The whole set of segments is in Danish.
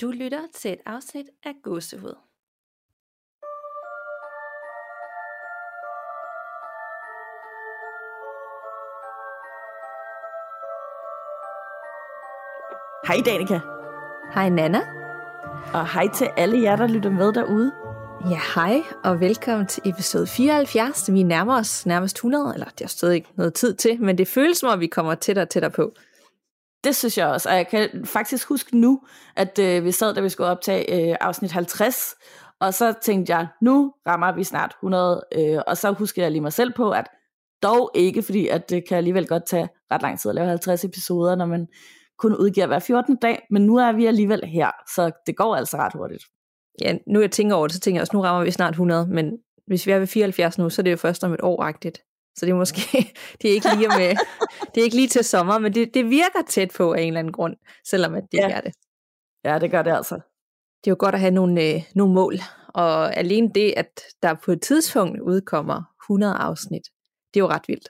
Du lytter til et afsnit af Gåsehud. Hej Danika, Hej Nana. og hej til alle jer, der lytter med derude. Ja, hej og velkommen til episode 74. Vi nærmer os nærmest 100, eller det er stadig ikke noget tid til, men det føles som om, vi kommer tættere og tættere på. Det synes jeg også, og jeg kan faktisk huske nu, at øh, vi sad, da vi skulle optage øh, afsnit 50, og så tænkte jeg, nu rammer vi snart 100, øh, og så husker jeg lige mig selv på, at dog ikke, fordi at det kan alligevel godt tage ret lang tid at lave 50 episoder, når man kun udgiver hver 14. dag, men nu er vi alligevel her, så det går altså ret hurtigt. Ja, nu jeg tænker over det, så tænker jeg også, nu rammer vi snart 100, men hvis vi er ved 74 nu, så er det jo først om et år-agtigt. Så det er måske, det er ikke lige, med, det er ikke lige til sommer, men det, det virker tæt på af en eller anden grund, selvom at det Ja. er det. Ja, det gør det altså. Det er jo godt at have nogle, øh, nogle mål, og alene det, at der på et tidspunkt udkommer 100 afsnit, det er jo ret vildt.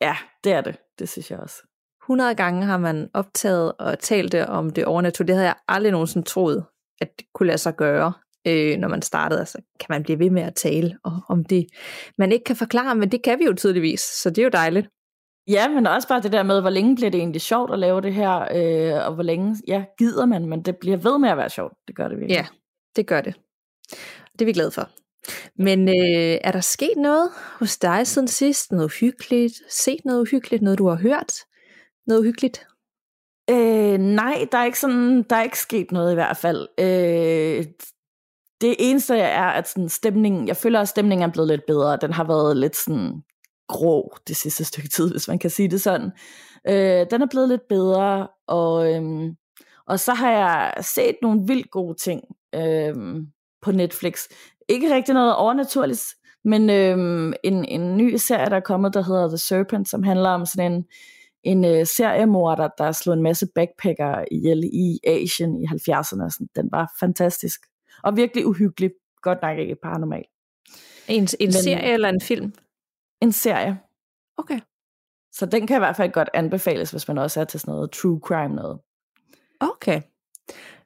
Ja, det er det. Det synes jeg også. 100 gange har man optaget og talt om det overnaturlige. Det havde jeg aldrig nogensinde troet, at det kunne lade sig gøre, øh, når man startede. Altså, kan man blive ved med at tale og, om det, man ikke kan forklare, men det kan vi jo tydeligvis, så det er jo dejligt. Ja, men også bare det der med, hvor længe bliver det egentlig sjovt at lave det her, øh, og hvor længe ja, gider man, men det bliver ved med at være sjovt. Det gør det virkelig. Ja, det gør det. Det er vi glade for. Men øh, er der sket noget hos dig siden sidst? Noget hyggeligt? Set noget uhyggeligt? Noget du har hørt? Noget uhyggeligt? Øh, nej, der er ikke sådan, der er ikke sket noget i hvert fald. Øh, det eneste er, at sådan stemningen, jeg føler, at stemningen er blevet lidt bedre. Den har været lidt sådan grå det sidste stykke tid, hvis man kan sige det sådan. Øh, den er blevet lidt bedre, og, øhm, og så har jeg set nogle vildt gode ting øhm, på Netflix. Ikke rigtig noget overnaturligt, men øhm, en, en ny serie, der er kommet, der hedder The Serpent, som handler om sådan en, en øh, seriemorder, der slog en masse backpacker ihjel i Asien i 70'erne. Sådan. Den var fantastisk. Og virkelig uhyggelig. Godt nok ikke paranormal. En, en Men- serie eller en film? En serie. Okay. Så den kan i hvert fald godt anbefales, hvis man også er til sådan noget true crime noget. Okay.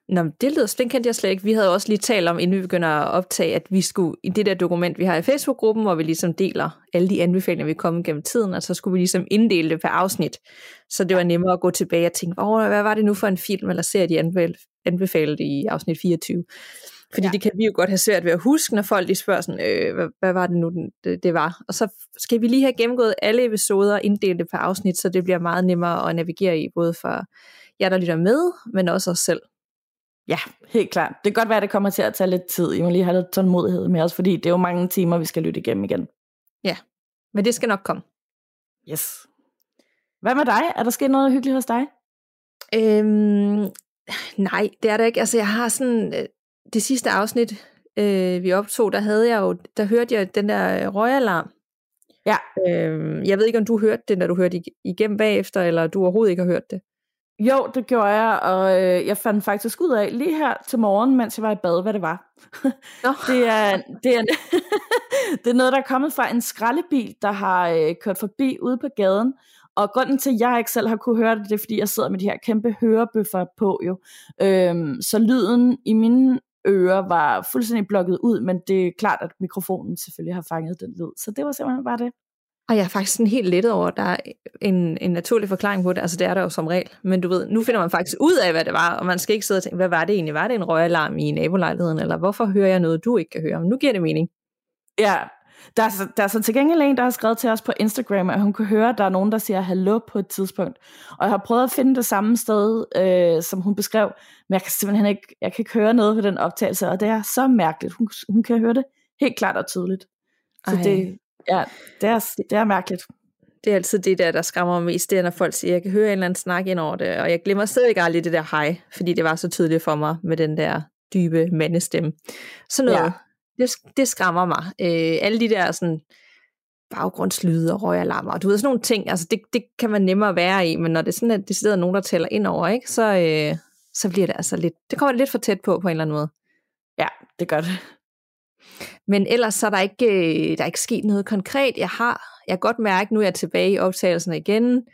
Nå, det lyder, den kendte jeg slet ikke. Vi havde også lige talt om, inden vi begynder at optage, at vi skulle i det der dokument, vi har i Facebook-gruppen, hvor vi ligesom deler alle de anbefalinger, vi er kommet gennem tiden, og så skulle vi ligesom inddele det per afsnit. Så det var nemmere at gå tilbage og tænke, oh, hvad var det nu for en film eller serie, de anbef- anbefalede i afsnit 24. Fordi ja. Ja. det kan vi jo godt have svært ved at huske, når folk de spørger sådan, øh, hvad, hvad var det nu, det, det var. Og så skal vi lige have gennemgået alle episoder og inddele det per afsnit, så det bliver meget nemmere at navigere i, både for jer, der lytter med, men også os selv. Ja, helt klart. Det kan godt være, at det kommer til at tage lidt tid. I må lige have lidt tålmodighed med os, fordi det er jo mange timer, vi skal lytte igennem igen. Men det skal nok komme. Yes. Hvad med dig? Er der sket noget hyggeligt hos dig? Øhm, nej, det er der ikke. Altså, jeg har sådan... øh, Det sidste afsnit, øh, vi optog, der havde jeg jo... Der hørte jeg den der øh, røgalarm. Ja. Øhm, jeg ved ikke, om du hørte den, da du hørte ig- igennem bagefter, eller du overhovedet ikke har hørt det. Jo, det gjorde jeg, og øh, jeg fandt faktisk ud af lige her til morgen, mens jeg var i bad, hvad det var. Nå. Det er, det er, det er noget, der er kommet fra en skraldebil, der har øh, kørt forbi ude på gaden. Og grunden til, at jeg ikke selv har kunne høre det, det er, fordi jeg sidder med de her kæmpe hørebøffer på jo. Øhm, så lyden i mine ører var fuldstændig blokket ud, men det er klart, at mikrofonen selvfølgelig har fanget den lyd. Så det var simpelthen bare det. Og jeg er faktisk sådan helt lettet over, at der er en, en naturlig forklaring på det. Altså, det er der jo som regel. Men du ved, nu finder man faktisk ud af, hvad det var, og man skal ikke sidde og tænke, hvad var det egentlig? Var det en røgalarm i nabolejligheden, eller hvorfor hører jeg noget, du ikke kan høre? Men nu giver det mening. Ja, der er, der er så til gengæld en, der har skrevet til os på Instagram, at hun kan høre, at der er nogen, der siger hallo på et tidspunkt. Og jeg har prøvet at finde det samme sted, øh, som hun beskrev, men jeg kan simpelthen ikke, jeg kan ikke høre noget på den optagelse, og det er så mærkeligt. Hun, hun kan høre det helt klart og tydeligt. Så Ej. det, ja, det, er, det er mærkeligt. Det er altid det der, der skræmmer mig mest, det er, når folk siger, jeg kan høre en eller anden snak ind over det, og jeg glemmer stadig aldrig det der hej, fordi det var så tydeligt for mig med den der dybe mandestemme. Sådan noget, ja. Det, det skræmmer mig. Øh, alle de der sådan, baggrundslyde og røgalarmer, og du ved, sådan nogle ting, altså det, det kan man nemmere være i, men når det er sådan, at det sidder nogen, der tæller ind over, ikke, så, øh, så bliver det altså lidt, det kommer lidt for tæt på, på en eller anden måde. Ja, det gør det. Men ellers så er der ikke, øh, der er ikke sket noget konkret. Jeg har, jeg kan godt mærke, nu er jeg tilbage i optagelserne igen,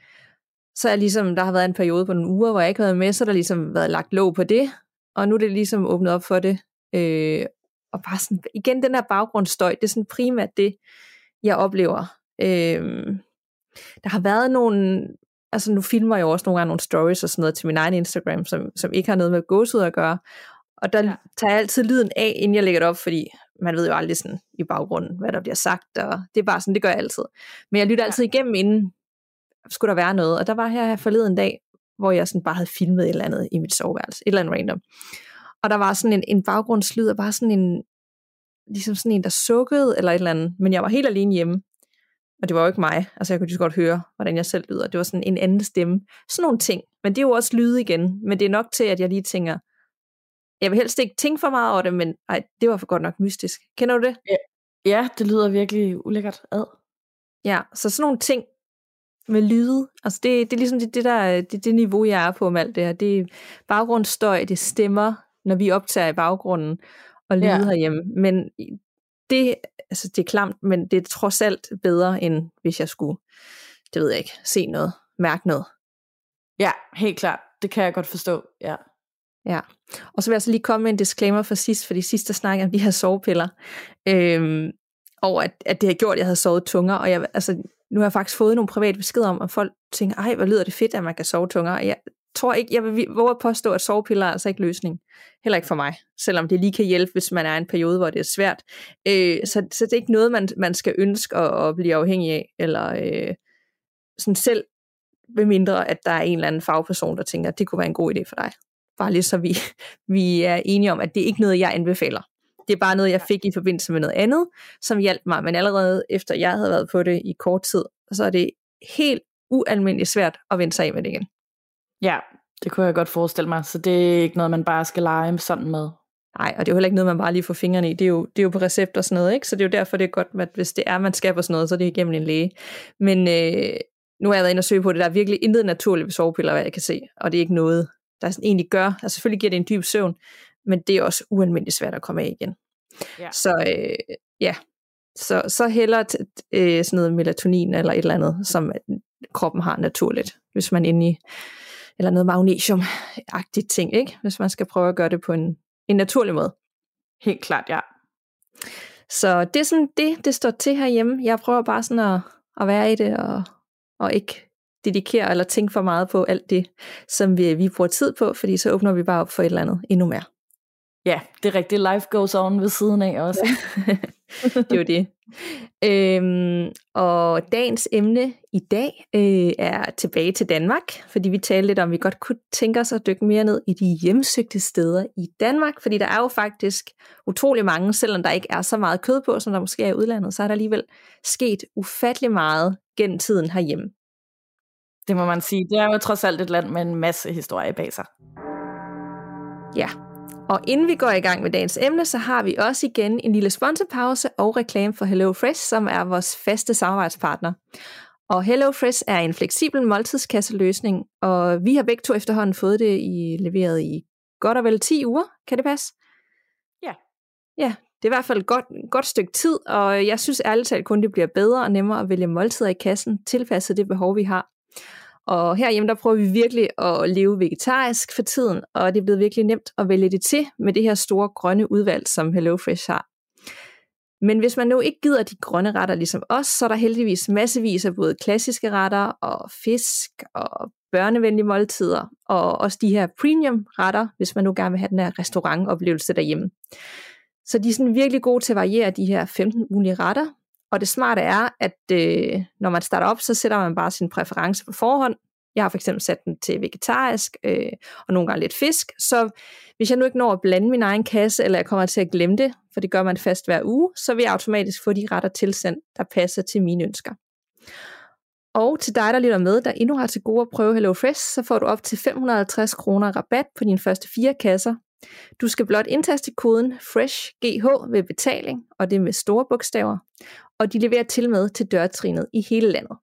så er ligesom, der har været en periode på nogle uger, hvor jeg ikke har været med, så har der ligesom været lagt låg på det. og nu er det ligesom åbnet op for det. Øh, og bare sådan, igen den her baggrundsstøj, det er sådan primært det, jeg oplever. Øh, der har været nogle, altså nu filmer jeg jo også nogle gange nogle stories og sådan noget til min egen Instagram, som, som ikke har noget med gåsud at gøre. Og der ja. tager jeg altid lyden af, inden jeg lægger det op, fordi man ved jo aldrig sådan i baggrunden, hvad der bliver sagt, og det er bare sådan, det gør jeg altid. Men jeg lytter altid igennem, inden skulle der være noget. Og der var her forleden dag, hvor jeg sådan bare havde filmet et eller andet i mit soveværelse, et eller andet random. Og der var sådan en, en baggrundslyd, og bare sådan en, ligesom sådan en, der sukkede, eller et eller andet, men jeg var helt alene hjemme. Og det var jo ikke mig, altså jeg kunne lige godt høre, hvordan jeg selv lyder. Det var sådan en anden stemme. Sådan nogle ting. Men det er jo også lyd igen. Men det er nok til, at jeg lige tænker, jeg vil helst ikke tænke for meget over det, men ej, det var for godt nok mystisk. Kender du det? Ja, ja det lyder virkelig ulækkert ad. Ja, så sådan nogle ting med lyde, altså det, det er ligesom det, det der, det, det niveau, jeg er på med alt det her. Det er baggrundsstøj, det stemmer, når vi optager i baggrunden, og lyde ja. herhjemme. Men det, altså det er klamt, men det er trods alt bedre, end hvis jeg skulle, det ved jeg ikke, se noget, mærke noget. Ja, helt klart. Det kan jeg godt forstå, ja. Ja, og så vil jeg så lige komme med en disclaimer for sidst, fordi sidst der snakkede om de her sovepiller, øhm, og at, at det har gjort, at jeg havde sovet tungere, og jeg, altså, nu har jeg faktisk fået nogle private beskeder om, at folk tænker, ej, hvor lyder det fedt, at man kan sove tungere, og jeg tror ikke, jeg vil våge at påstå, at sovepiller er altså ikke løsning. Heller ikke for mig, selvom det lige kan hjælpe, hvis man er i en periode, hvor det er svært. Øh, så, så det er ikke noget, man, man skal ønske at, at blive afhængig af, eller øh, sådan selv, mindre at der er en eller anden fagperson, der tænker, at det kunne være en god idé for dig. Bare lige så vi, vi er enige om, at det er ikke noget, jeg anbefaler. Det er bare noget, jeg fik i forbindelse med noget andet, som hjalp mig. Men allerede efter jeg havde været på det i kort tid, så er det helt ualmindeligt svært at vende sig af med det igen. Ja, det kunne jeg godt forestille mig. Så det er ikke noget, man bare skal lege sådan med. Nej, og det er jo heller ikke noget, man bare lige får fingrene i. Det er jo, det er jo på recept og sådan noget, ikke? Så det er jo derfor, det er godt, at hvis det er, man skal på sådan noget, så er det igennem en læge. Men øh, nu har jeg været inde og søge på det. Der er virkelig intet naturligt ved sovepiller, hvad jeg kan se. Og det er ikke noget, der sådan egentlig gør. Altså selvfølgelig giver det en dyb søvn, men det er også ualmindeligt svært at komme af igen. Ja. Så øh, ja, så, så heller øh, sådan noget melatonin eller et eller andet, som kroppen har naturligt, hvis man inde i, eller noget magnesium-agtigt ting, ikke? hvis man skal prøve at gøre det på en, en naturlig måde. Helt klart, ja. Så det er sådan det, det står til herhjemme. Jeg prøver bare sådan at, at være i det, og, og ikke dedikere eller tænke for meget på alt det, som vi, vi bruger tid på, fordi så åbner vi bare op for et eller andet endnu mere. Ja, det er rigtigt. Life goes on ved siden af også. det er jo det. Øhm, og dagens emne i dag øh, er tilbage til Danmark, fordi vi talte lidt om, at vi godt kunne tænke os at dykke mere ned i de hjemsøgte steder i Danmark, fordi der er jo faktisk utrolig mange, selvom der ikke er så meget kød på, som der måske er i udlandet, så er der alligevel sket ufattelig meget gennem tiden herhjemme. Det må man sige. Det er jo trods alt et land med en masse historie bag sig. Ja, og inden vi går i gang med dagens emne, så har vi også igen en lille sponsorpause og reklame for HelloFresh, som er vores faste samarbejdspartner. Og HelloFresh er en fleksibel måltidskasseløsning, og vi har begge to efterhånden fået det i, leveret i godt og vel 10 uger. Kan det passe? Ja. Ja, det er i hvert fald et godt, godt stykke tid, og jeg synes ærligt talt kun, det bliver bedre og nemmere at vælge måltider i kassen, tilpasset det behov, vi har. Og herhjemme, der prøver vi virkelig at leve vegetarisk for tiden, og det er blevet virkelig nemt at vælge det til med det her store grønne udvalg, som HelloFresh har. Men hvis man nu ikke gider de grønne retter ligesom os, så er der heldigvis massevis af både klassiske retter og fisk og børnevenlige måltider, og også de her premium retter, hvis man nu gerne vil have den her restaurantoplevelse derhjemme. Så de er sådan virkelig gode til at variere de her 15 ugenlige retter, og det smarte er, at øh, når man starter op, så sætter man bare sin præference på forhånd. Jeg har for eksempel sat den til vegetarisk, øh, og nogle gange lidt fisk. Så hvis jeg nu ikke når at blande min egen kasse, eller jeg kommer til at glemme det, for det gør man fast hver uge, så vil jeg automatisk få de retter tilsendt, der passer til mine ønsker. Og til dig, der lytter med, der endnu har til gode at prøve HelloFresh, så får du op til 550 kroner rabat på dine første fire kasser. Du skal blot indtaste koden FRESHGH ved betaling, og det er med store bogstaver og de leverer til med til dørtrinet i hele landet.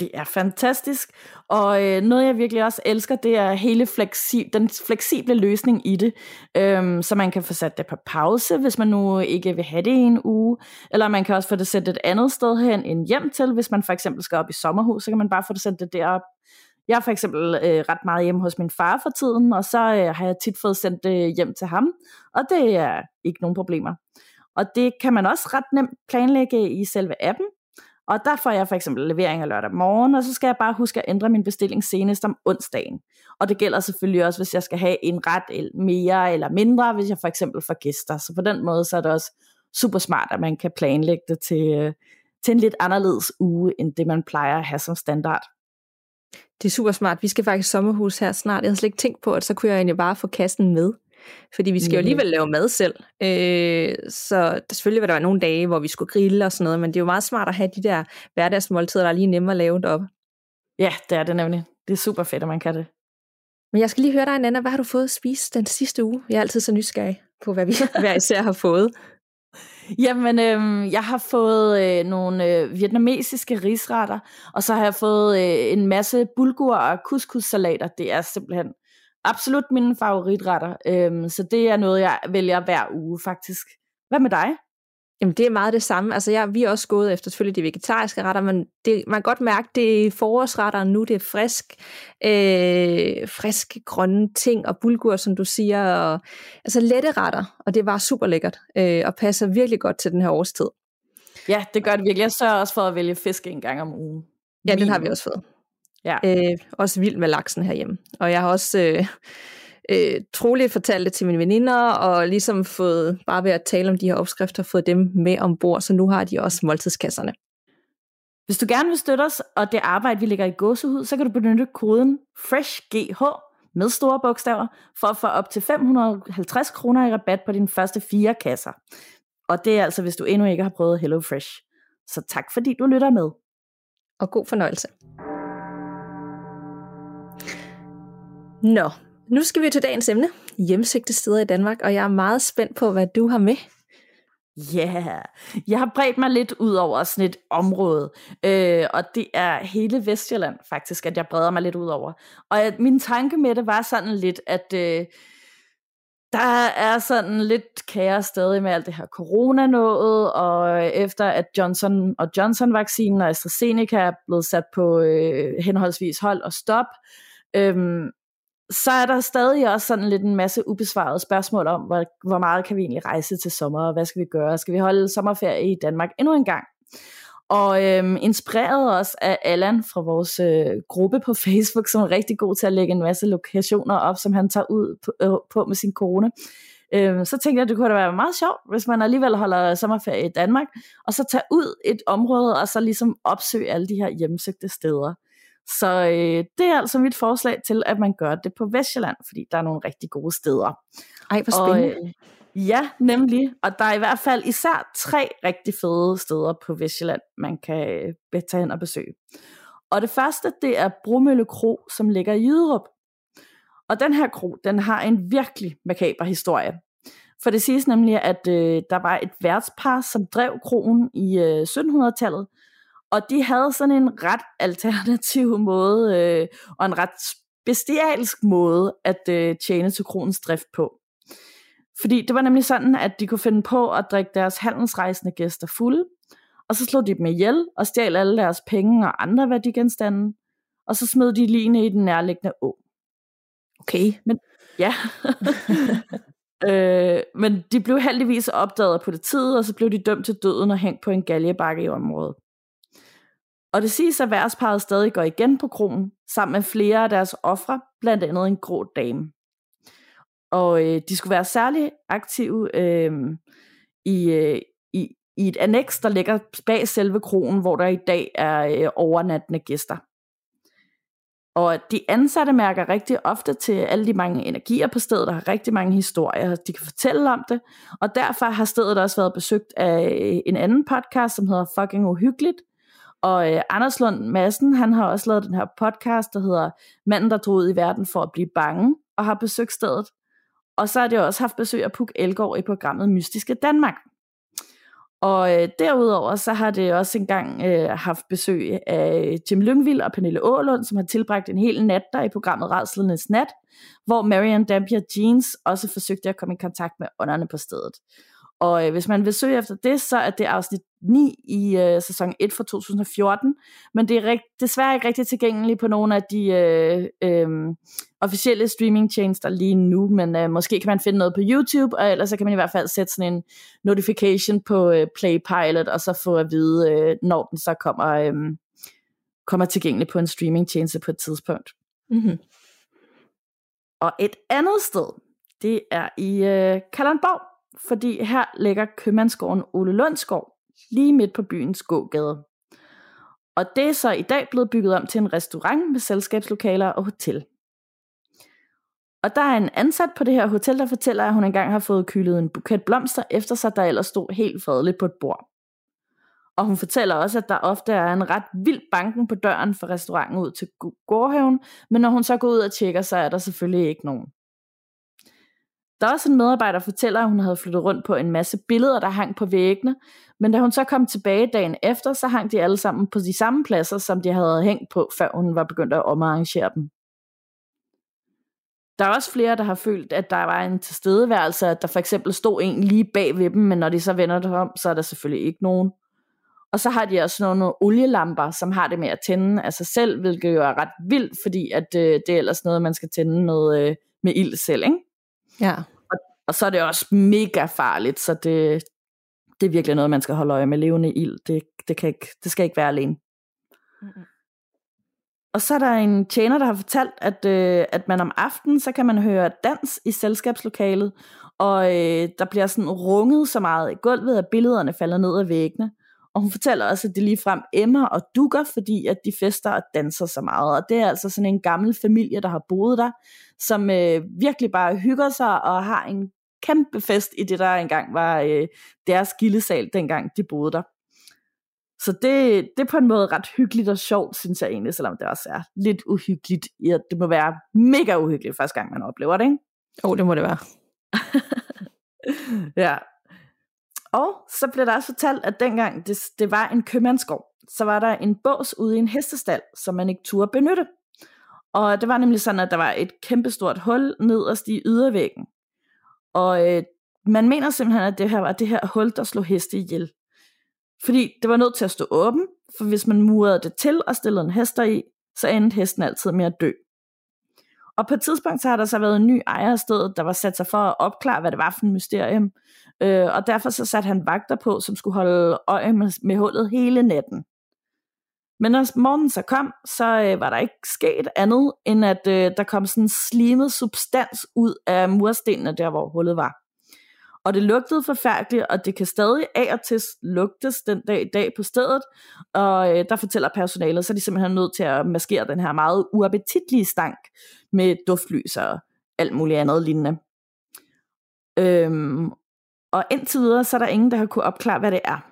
Det er fantastisk, og øh, noget jeg virkelig også elsker, det er hele fleksi- den fleksible løsning i det, øhm, så man kan få sat det på pause, hvis man nu ikke vil have det i en uge, eller man kan også få det sendt et andet sted hen end hjem til, hvis man for eksempel skal op i sommerhus, så kan man bare få det sendt det derop. Jeg er for eksempel øh, ret meget hjemme hos min far for tiden, og så øh, har jeg tit fået sendt det øh, hjem til ham, og det er ikke nogen problemer. Og det kan man også ret nemt planlægge i selve appen, og der får jeg for eksempel leveringer lørdag morgen, og så skal jeg bare huske at ændre min bestilling senest om onsdagen. Og det gælder selvfølgelig også, hvis jeg skal have en ret mere eller mindre, hvis jeg for eksempel får gæster. Så på den måde så er det også super smart, at man kan planlægge det til, øh, til en lidt anderledes uge, end det man plejer at have som standard. Det er super smart. Vi skal faktisk sommerhus her snart. Jeg havde slet ikke tænkt på, at så kunne jeg egentlig bare få kassen med. Fordi vi skal jo alligevel lave mad selv. Øh, så selvfølgelig vil der nogle dage, hvor vi skulle grille og sådan noget, men det er jo meget smart at have de der hverdagsmåltider, der er lige nemme at lave deroppe. Ja, det er det nemlig. Det er super fedt, at man kan det. Men jeg skal lige høre dig, Nana, hvad har du fået at spise den sidste uge? Jeg er altid så nysgerrig på, hvad vi hver især har fået. Jamen, øh, jeg har fået øh, nogle øh, vietnamesiske risretter, og så har jeg fået øh, en masse bulgur og couscous-salater. Det er simpelthen absolut mine favoritretter, øh, så det er noget, jeg vælger hver uge faktisk. Hvad med dig? Jamen, det er meget det samme. Altså, ja, vi er også gået efter selvfølgelig de vegetariske retter, men det, man kan godt mærke, det er forårsretter nu, det er frisk, øh, frisk grønne ting og bulgur, som du siger, og, altså lette retter, og det var super lækkert, øh, og passer virkelig godt til den her årstid. Ja, det gør det virkelig. Jeg sørger også for at vælge fisk en gang om ugen. Ja, den har vi også fået. Ja. Øh, også vild med laksen herhjemme. Og jeg har også... Øh, øh, troligt fortalt det til mine veninder, og ligesom fået, bare ved at tale om de her opskrifter, fået dem med ombord, så nu har de også måltidskasserne. Hvis du gerne vil støtte os, og det arbejde, vi lægger i gåsehud, så kan du benytte koden FRESHGH med store bogstaver, for at få op til 550 kroner i rabat på dine første fire kasser. Og det er altså, hvis du endnu ikke har prøvet Hello Fresh. Så tak fordi du lytter med. Og god fornøjelse. Nå, nu skal vi til dagens emne, hjemsøgte steder i Danmark, og jeg er meget spændt på, hvad du har med. Ja, yeah. jeg har bredt mig lidt ud over sådan et område, øh, og det er hele Vestjylland faktisk, at jeg breder mig lidt ud over. Og at min tanke med det var sådan lidt, at øh, der er sådan lidt kaos stadig med alt det her corona noget, og efter at Johnson og Johnson-vaccinen og AstraZeneca er blevet sat på øh, henholdsvis hold og stop, øh, så er der stadig også sådan lidt en masse ubesvarede spørgsmål om, hvor, hvor meget kan vi egentlig rejse til sommer, og hvad skal vi gøre? Skal vi holde sommerferie i Danmark endnu en gang? Og øhm, inspireret os af Allan fra vores øh, gruppe på Facebook, som er rigtig god til at lægge en masse lokationer op, som han tager ud på, øh, på med sin kone. Øhm, så tænkte jeg, at det kunne da være meget sjovt, hvis man alligevel holder sommerferie i Danmark, og så tage ud et område, og så ligesom opsøge alle de her hjemsøgte steder. Så øh, det er altså mit forslag til, at man gør det på Vestjylland, fordi der er nogle rigtig gode steder. Ej, hvor spændende. Og, øh, ja, nemlig. Og der er i hvert fald især tre rigtig fede steder på Vestjylland, man kan øh, tage hen og besøge. Og det første, det er Bromølle Kro, som ligger i Jyderup. Og den her kro, den har en virkelig makaber historie. For det siges nemlig, at øh, der var et værtspar, som drev kroen i øh, 1700-tallet, og de havde sådan en ret alternativ måde, øh, og en ret bestialsk måde at øh, tjene til kronens drift på. Fordi det var nemlig sådan, at de kunne finde på at drikke deres handelsrejsende gæster fulde, og så slog de dem ihjel og stjal alle deres penge og andre værdigenstande, og så smed de lige i den nærliggende å. Okay. Men, ja. øh, men de blev heldigvis opdaget på det tid, og så blev de dømt til døden og hængt på en galjebakke i området. Og det siges, at værtsparet stadig går igen på kronen, sammen med flere af deres ofre, blandt andet en grå dame. Og øh, de skulle være særlig aktive øh, i, øh, i, i et annex, der ligger bag selve kronen, hvor der i dag er øh, overnattende gæster. Og de ansatte mærker rigtig ofte til alle de mange energier på stedet, der har rigtig mange historier, de kan fortælle om det. Og derfor har stedet også været besøgt af øh, en anden podcast, som hedder Fucking Uhyggeligt, og øh, Anders Lund Madsen, han har også lavet den her podcast, der hedder Manden, der drog ud i verden for at blive bange, og har besøgt stedet. Og så har det også haft besøg af Puk Elgård i programmet Mystiske Danmark. Og øh, derudover så har det også engang øh, haft besøg af øh, Jim Lyngvild og Pernille Ålund, som har tilbragt en hel nat der i programmet Radslernes Nat, hvor Marian Dampier Jeans også forsøgte at komme i kontakt med ånderne på stedet. Og øh, hvis man vil søge efter det, så er det afsnit 9 i øh, sæson 1 fra 2014, men det er rigt, desværre ikke rigtig tilgængeligt på nogle af de øh, øh, officielle streamingtjenester lige nu, men øh, måske kan man finde noget på YouTube, og ellers så kan man i hvert fald sætte sådan en notification på øh, Play Pilot, og så få at vide, øh, når den så kommer, øh, kommer tilgængelig på en streamingtjeneste på et tidspunkt. Mm-hmm. Og et andet sted, det er i øh, Kalundborg, fordi her ligger købmandsgården Ole Lundsgård, lige midt på byens gågade. Og det er så i dag blevet bygget om til en restaurant med selskabslokaler og hotel. Og der er en ansat på det her hotel, der fortæller, at hun engang har fået kylet en buket blomster efter sig, der ellers stod helt fredeligt på et bord. Og hun fortæller også, at der ofte er en ret vild banken på døren for restauranten ud til gårdhaven, men når hun så går ud og tjekker, så er der selvfølgelig ikke nogen. Der er også en medarbejder, der fortæller, at hun havde flyttet rundt på en masse billeder, der hang på væggene, men da hun så kom tilbage dagen efter, så hang de alle sammen på de samme pladser, som de havde hængt på, før hun var begyndt at omarrangere dem. Der er også flere, der har følt, at der var en tilstedeværelse, at der for eksempel stod en lige bag ved dem, men når de så vender det om, så er der selvfølgelig ikke nogen. Og så har de også nogle olielamper, som har det med at tænde af sig selv, hvilket jo er ret vildt, fordi at, øh, det er ellers noget, man skal tænde med, øh, med ild selv. Ikke? Ja. Og, og så er det også mega farligt, så det, det er virkelig noget, man skal holde øje med. Levende ild, det, det, kan ikke, det skal ikke være alene. Mm-hmm. Og så er der en tjener, der har fortalt, at, øh, at man om aftenen, så kan man høre dans i selskabslokalet, og øh, der bliver sådan runget så meget i gulvet, at billederne falder ned af væggene. Og hun fortæller også, at det ligefrem emmer og dukker, fordi at de fester og danser så meget. Og det er altså sådan en gammel familie, der har boet der, som øh, virkelig bare hygger sig og har en kæmpe fest i det, der engang var øh, deres gildesal, dengang de boede der. Så det, det er på en måde ret hyggeligt og sjovt, synes jeg egentlig, selvom det også er lidt uhyggeligt. Ja, det må være mega uhyggeligt første gang, man oplever det, ikke? Jo, oh, det må det være. ja, og så blev der også fortalt, at dengang det, det var en købmandsgård, så var der en bås ude i en hestestald, som man ikke turde benytte. Og det var nemlig sådan, at der var et kæmpestort hul nederst i ydervæggen. Og øh, man mener simpelthen, at det her var det her hul, der slog heste ihjel. Fordi det var nødt til at stå åben, for hvis man murede det til og stillede en hester i, så endte hesten altid med at dø. Og på et tidspunkt så har der så været en ny ejer af stedet, der var sat sig for at opklare, hvad det var for en mysterium. Øh, og derfor så satte han vagter på, som skulle holde øje med, med hullet hele natten. Men når morgenen så kom, så øh, var der ikke sket andet, end at øh, der kom sådan en slimet substans ud af murstenene, der hvor hullet var. Og det lugtede forfærdeligt, og det kan stadig af og til lugtes den dag i dag på stedet. Og øh, der fortæller personalet, så er de simpelthen nødt til at maskere den her meget uappetitlige stank med duftlys og alt muligt andet lignende. Øhm, og indtil videre, så er der ingen, der har kunne opklare, hvad det er.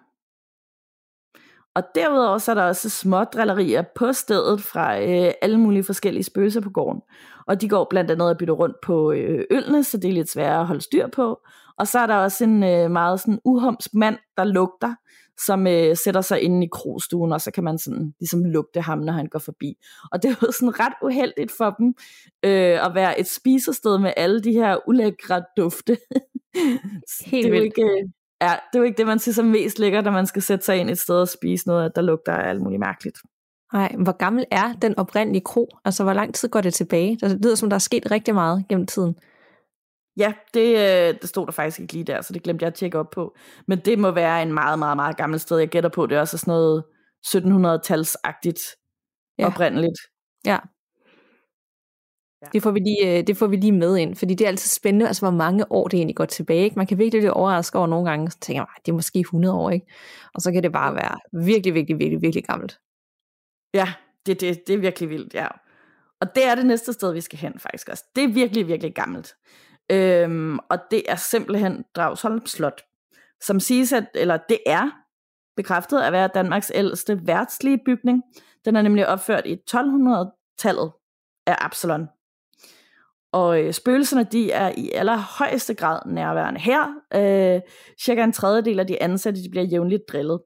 Og derudover så er der også små drillerier på stedet fra øh, alle mulige forskellige spøgelser på gården. Og de går blandt andet at bytte rundt på øh, ølene, så det er lidt svært at holde styr på. Og så er der også en øh, meget sådan uhomsk mand, der lugter, som øh, sætter sig inde i krogstuen, og så kan man sådan ligesom lugte ham, når han går forbi. Og det er jo sådan ret uheldigt for dem øh, at være et spisested med alle de her ulækre dufte. Helt det er jo ikke, øh, ja, det er jo ikke det, man synes er mest lækkert, når man skal sætte sig ind et sted og spise noget, der lugter af alt muligt mærkeligt. Nej, hvor gammel er den oprindelige kro? Altså, hvor lang tid går det tilbage? Det lyder som, der er sket rigtig meget gennem tiden. Ja, det, øh, det stod der faktisk ikke lige der, så det glemte jeg at tjekke op på. Men det må være en meget, meget, meget gammel sted. Jeg gætter på, det er også sådan noget 1700-talsagtigt ja. oprindeligt. Ja. Ja. Det får, vi lige, øh, det får vi lige med ind, fordi det er altid spændende, altså hvor mange år det egentlig går tilbage. Ikke? Man kan virkelig blive overrasket over nogle gange, så tænker man, det er måske 100 år, ikke? Og så kan det bare være virkelig, virkelig, virkelig, virkelig gammelt. Ja, det, det, det er virkelig vildt, ja. Og det er det næste sted, vi skal hen faktisk også. Det er virkelig, virkelig gammelt. Øhm, og det er simpelthen Dragsholm Slot, som siges, at, eller det er bekræftet at være Danmarks ældste værtslige bygning. Den er nemlig opført i 1200-tallet af Absalon. Og øh, spøgelserne de er i allerhøjeste grad nærværende her. Øh, cirka en tredjedel af de ansatte de bliver jævnligt drillet.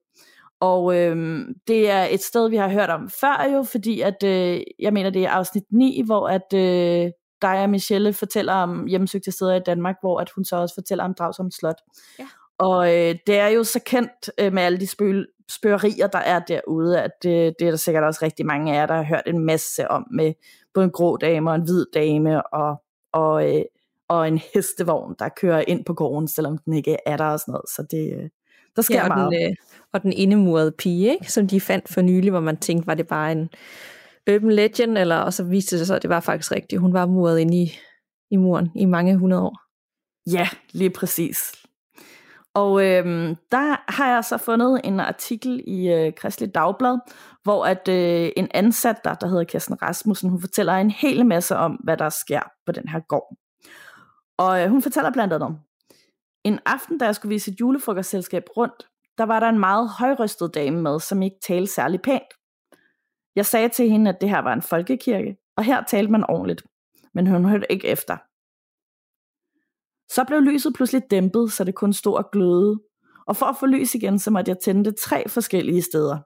Og øh, det er et sted, vi har hørt om før jo, fordi at, øh, jeg mener, det er afsnit 9, hvor at øh, dig og Michelle fortæller om hjemmesøgte steder i Danmark, hvor at hun så også fortæller om Dragsholm Slot. Ja. Og øh, det er jo så kendt øh, med alle de spøg, spørgerier, der er derude, at det, det er der sikkert også rigtig mange af jer, der har hørt en masse om med både en grå dame og en hvid dame og, og, øh, og en hestevogn, der kører ind på gården, selvom den ikke er der og sådan noget. Så det, øh, der sker ja, og meget. Den, øh, og den indemurede pige, ikke? som de fandt for nylig, hvor man tænkte, var det bare en urban legend, eller, og så viste det sig, at det var faktisk rigtigt. Hun var muret inde i, i muren i mange hundrede år. Ja, lige præcis. Og øhm, der har jeg så fundet en artikel i øh, Kristelig Dagblad, hvor at øh, en ansat der, der hedder Kirsten Rasmussen, hun fortæller en hel masse om, hvad der sker på den her gård. Og øh, hun fortæller blandt andet om, en aften, da jeg skulle vise et julefrokostselskab rundt, der var der en meget højrystet dame med, som ikke talte særlig pænt. Jeg sagde til hende, at det her var en folkekirke, og her talte man ordentligt, men hun hørte ikke efter. Så blev lyset pludselig dæmpet, så det kun stod og glødede, og for at få lys igen, så måtte jeg tænde det tre forskellige steder.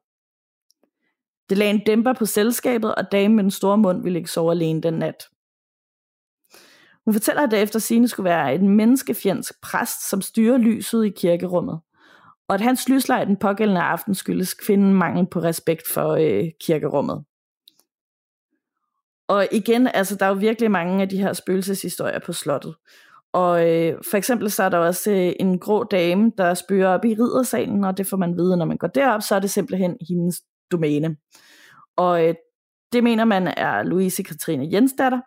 Det lagde en dæmper på selskabet, og damen med den store mund ville ikke sove alene den nat. Hun fortæller, at derefter sine skulle være en menneskefjendsk præst, som styrer lyset i kirkerummet, og at hans lyslej den pågældende aften skyldes kvinden mangel på respekt for øh, kirkerummet. Og igen, altså der er jo virkelig mange af de her spøgelseshistorier på slottet. Og øh, for eksempel så er der også øh, en grå dame, der spørger op i riddersalen, og det får man vide, når man går derop, så er det simpelthen hendes domæne. Og øh, det mener man er Louise Katrine Jensdatter,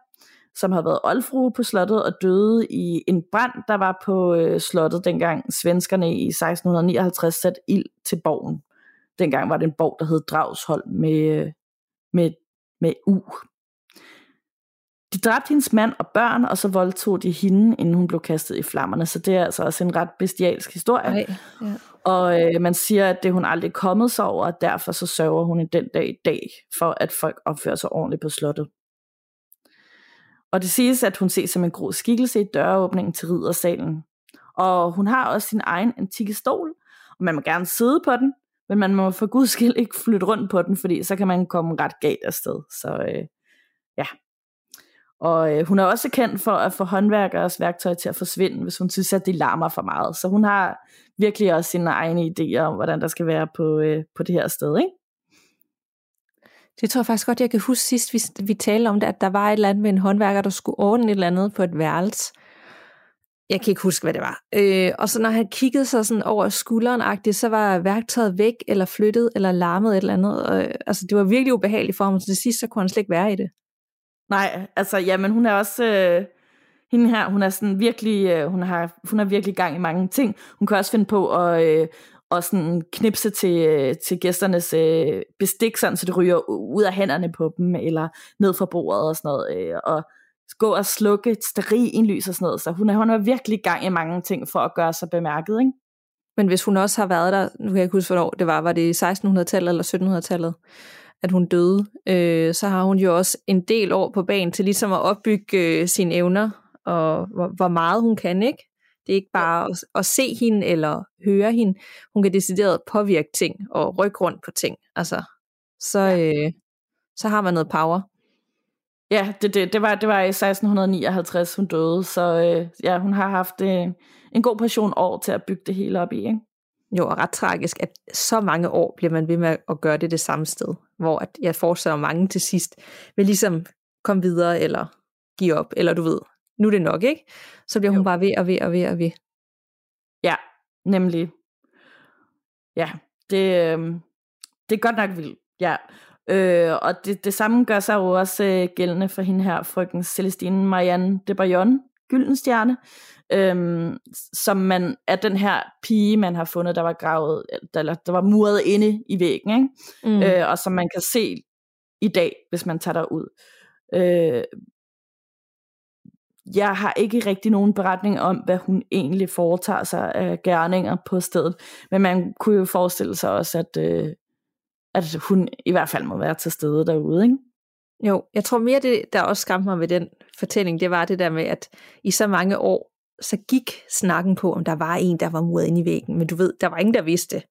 som har været oldfrue på slottet og døde i en brand, der var på øh, slottet dengang svenskerne i 1659 satte ild til borgen. Dengang var det en borg, der hed Dragsholm med, øh, med, med U. De dræbte hendes mand og børn, og så voldtog de hende, inden hun blev kastet i flammerne. Så det er altså også en ret bestialsk historie. Ej, ja. Og øh, man siger, at det hun aldrig er kommet sig over, og derfor så sørger hun i den dag i dag, for at folk opfører sig ordentligt på slottet. Og det siges, at hun ses som en grå skikkelse i døråbningen til riddersalen. Og hun har også sin egen antikke stol, og man må gerne sidde på den, men man må for guds skyld ikke flytte rundt på den, fordi så kan man komme ret galt afsted. Så øh, ja. Og øh, hun er også kendt for at få håndværkeres værktøj til at forsvinde, hvis hun synes, at de larmer for meget. Så hun har virkelig også sine egne idéer om, hvordan der skal være på, øh, på det her sted. Ikke? Det tror jeg faktisk godt, jeg kan huske sidst, vi, vi talte om det, at der var et eller andet med en håndværker, der skulle ordne et eller andet på et værelse. Jeg kan ikke huske, hvad det var. Øh, og så når han kiggede sig sådan over skulderen så var værktøjet væk, eller flyttet, eller larmet et eller andet. Og, øh, altså, det var virkelig ubehageligt for ham, så til sidst, så kunne han slet ikke være i det. Nej, altså, ja, men hun er også... Øh hende her, hun er sådan virkelig, øh, hun har, hun har virkelig gang i mange ting. Hun kan også finde på at, øh, og sådan knipse til, øh, til gæsternes øh, bestik, sådan, så det ryger ud af hænderne på dem, eller ned fra bordet og sådan noget, øh, og gå og slukke et sterillys og sådan noget, så hun er, hun er virkelig gang i mange ting for at gøre sig bemærket, ikke? Men hvis hun også har været der, nu kan jeg ikke huske, hvornår det var, var det 1600-tallet eller 1700-tallet, at hun døde, øh, så har hun jo også en del år på banen til ligesom at opbygge øh, sine evner, og hvor, hvor meget hun kan, ikke? Det er ikke bare at, at se hende eller høre hende. Hun kan decideret påvirke ting og rykke rundt på ting. Altså, så, ja. øh, så har man noget power. Ja, det, det, det, var, det var i 1659, hun døde, så øh, ja, hun har haft øh, en god portion år til at bygge det hele op i. Ikke? Jo, og ret tragisk, at så mange år bliver man ved med at gøre det det samme sted, hvor at jeg forestiller mange til sidst vil ligesom komme videre eller give op, eller du ved, nu er det nok, ikke? Så bliver hun jo. bare ved og ved og ved og ved. Ja, nemlig. Ja, det, øh, det er godt nok vildt. Ja. Øh, og det, det samme gør sig jo også øh, gældende for hende her, frøken Celestine Marianne de Bayon, Gyldenstjerne, øh, som man er den her pige, man har fundet, der var gravet, eller der var muret inde i væggen, ikke? Mm. Øh, og som man kan se i dag, hvis man tager derud. Øh, jeg har ikke rigtig nogen beretning om, hvad hun egentlig foretager sig af gerninger på stedet. Men man kunne jo forestille sig også, at, øh, at hun i hvert fald må være til stede derude, ikke? Jo, jeg tror mere, det der også skræmte mig ved den fortælling, det var det der med, at i så mange år, så gik snakken på, om der var en, der var muret ind i væggen. Men du ved, der var ingen, der vidste det.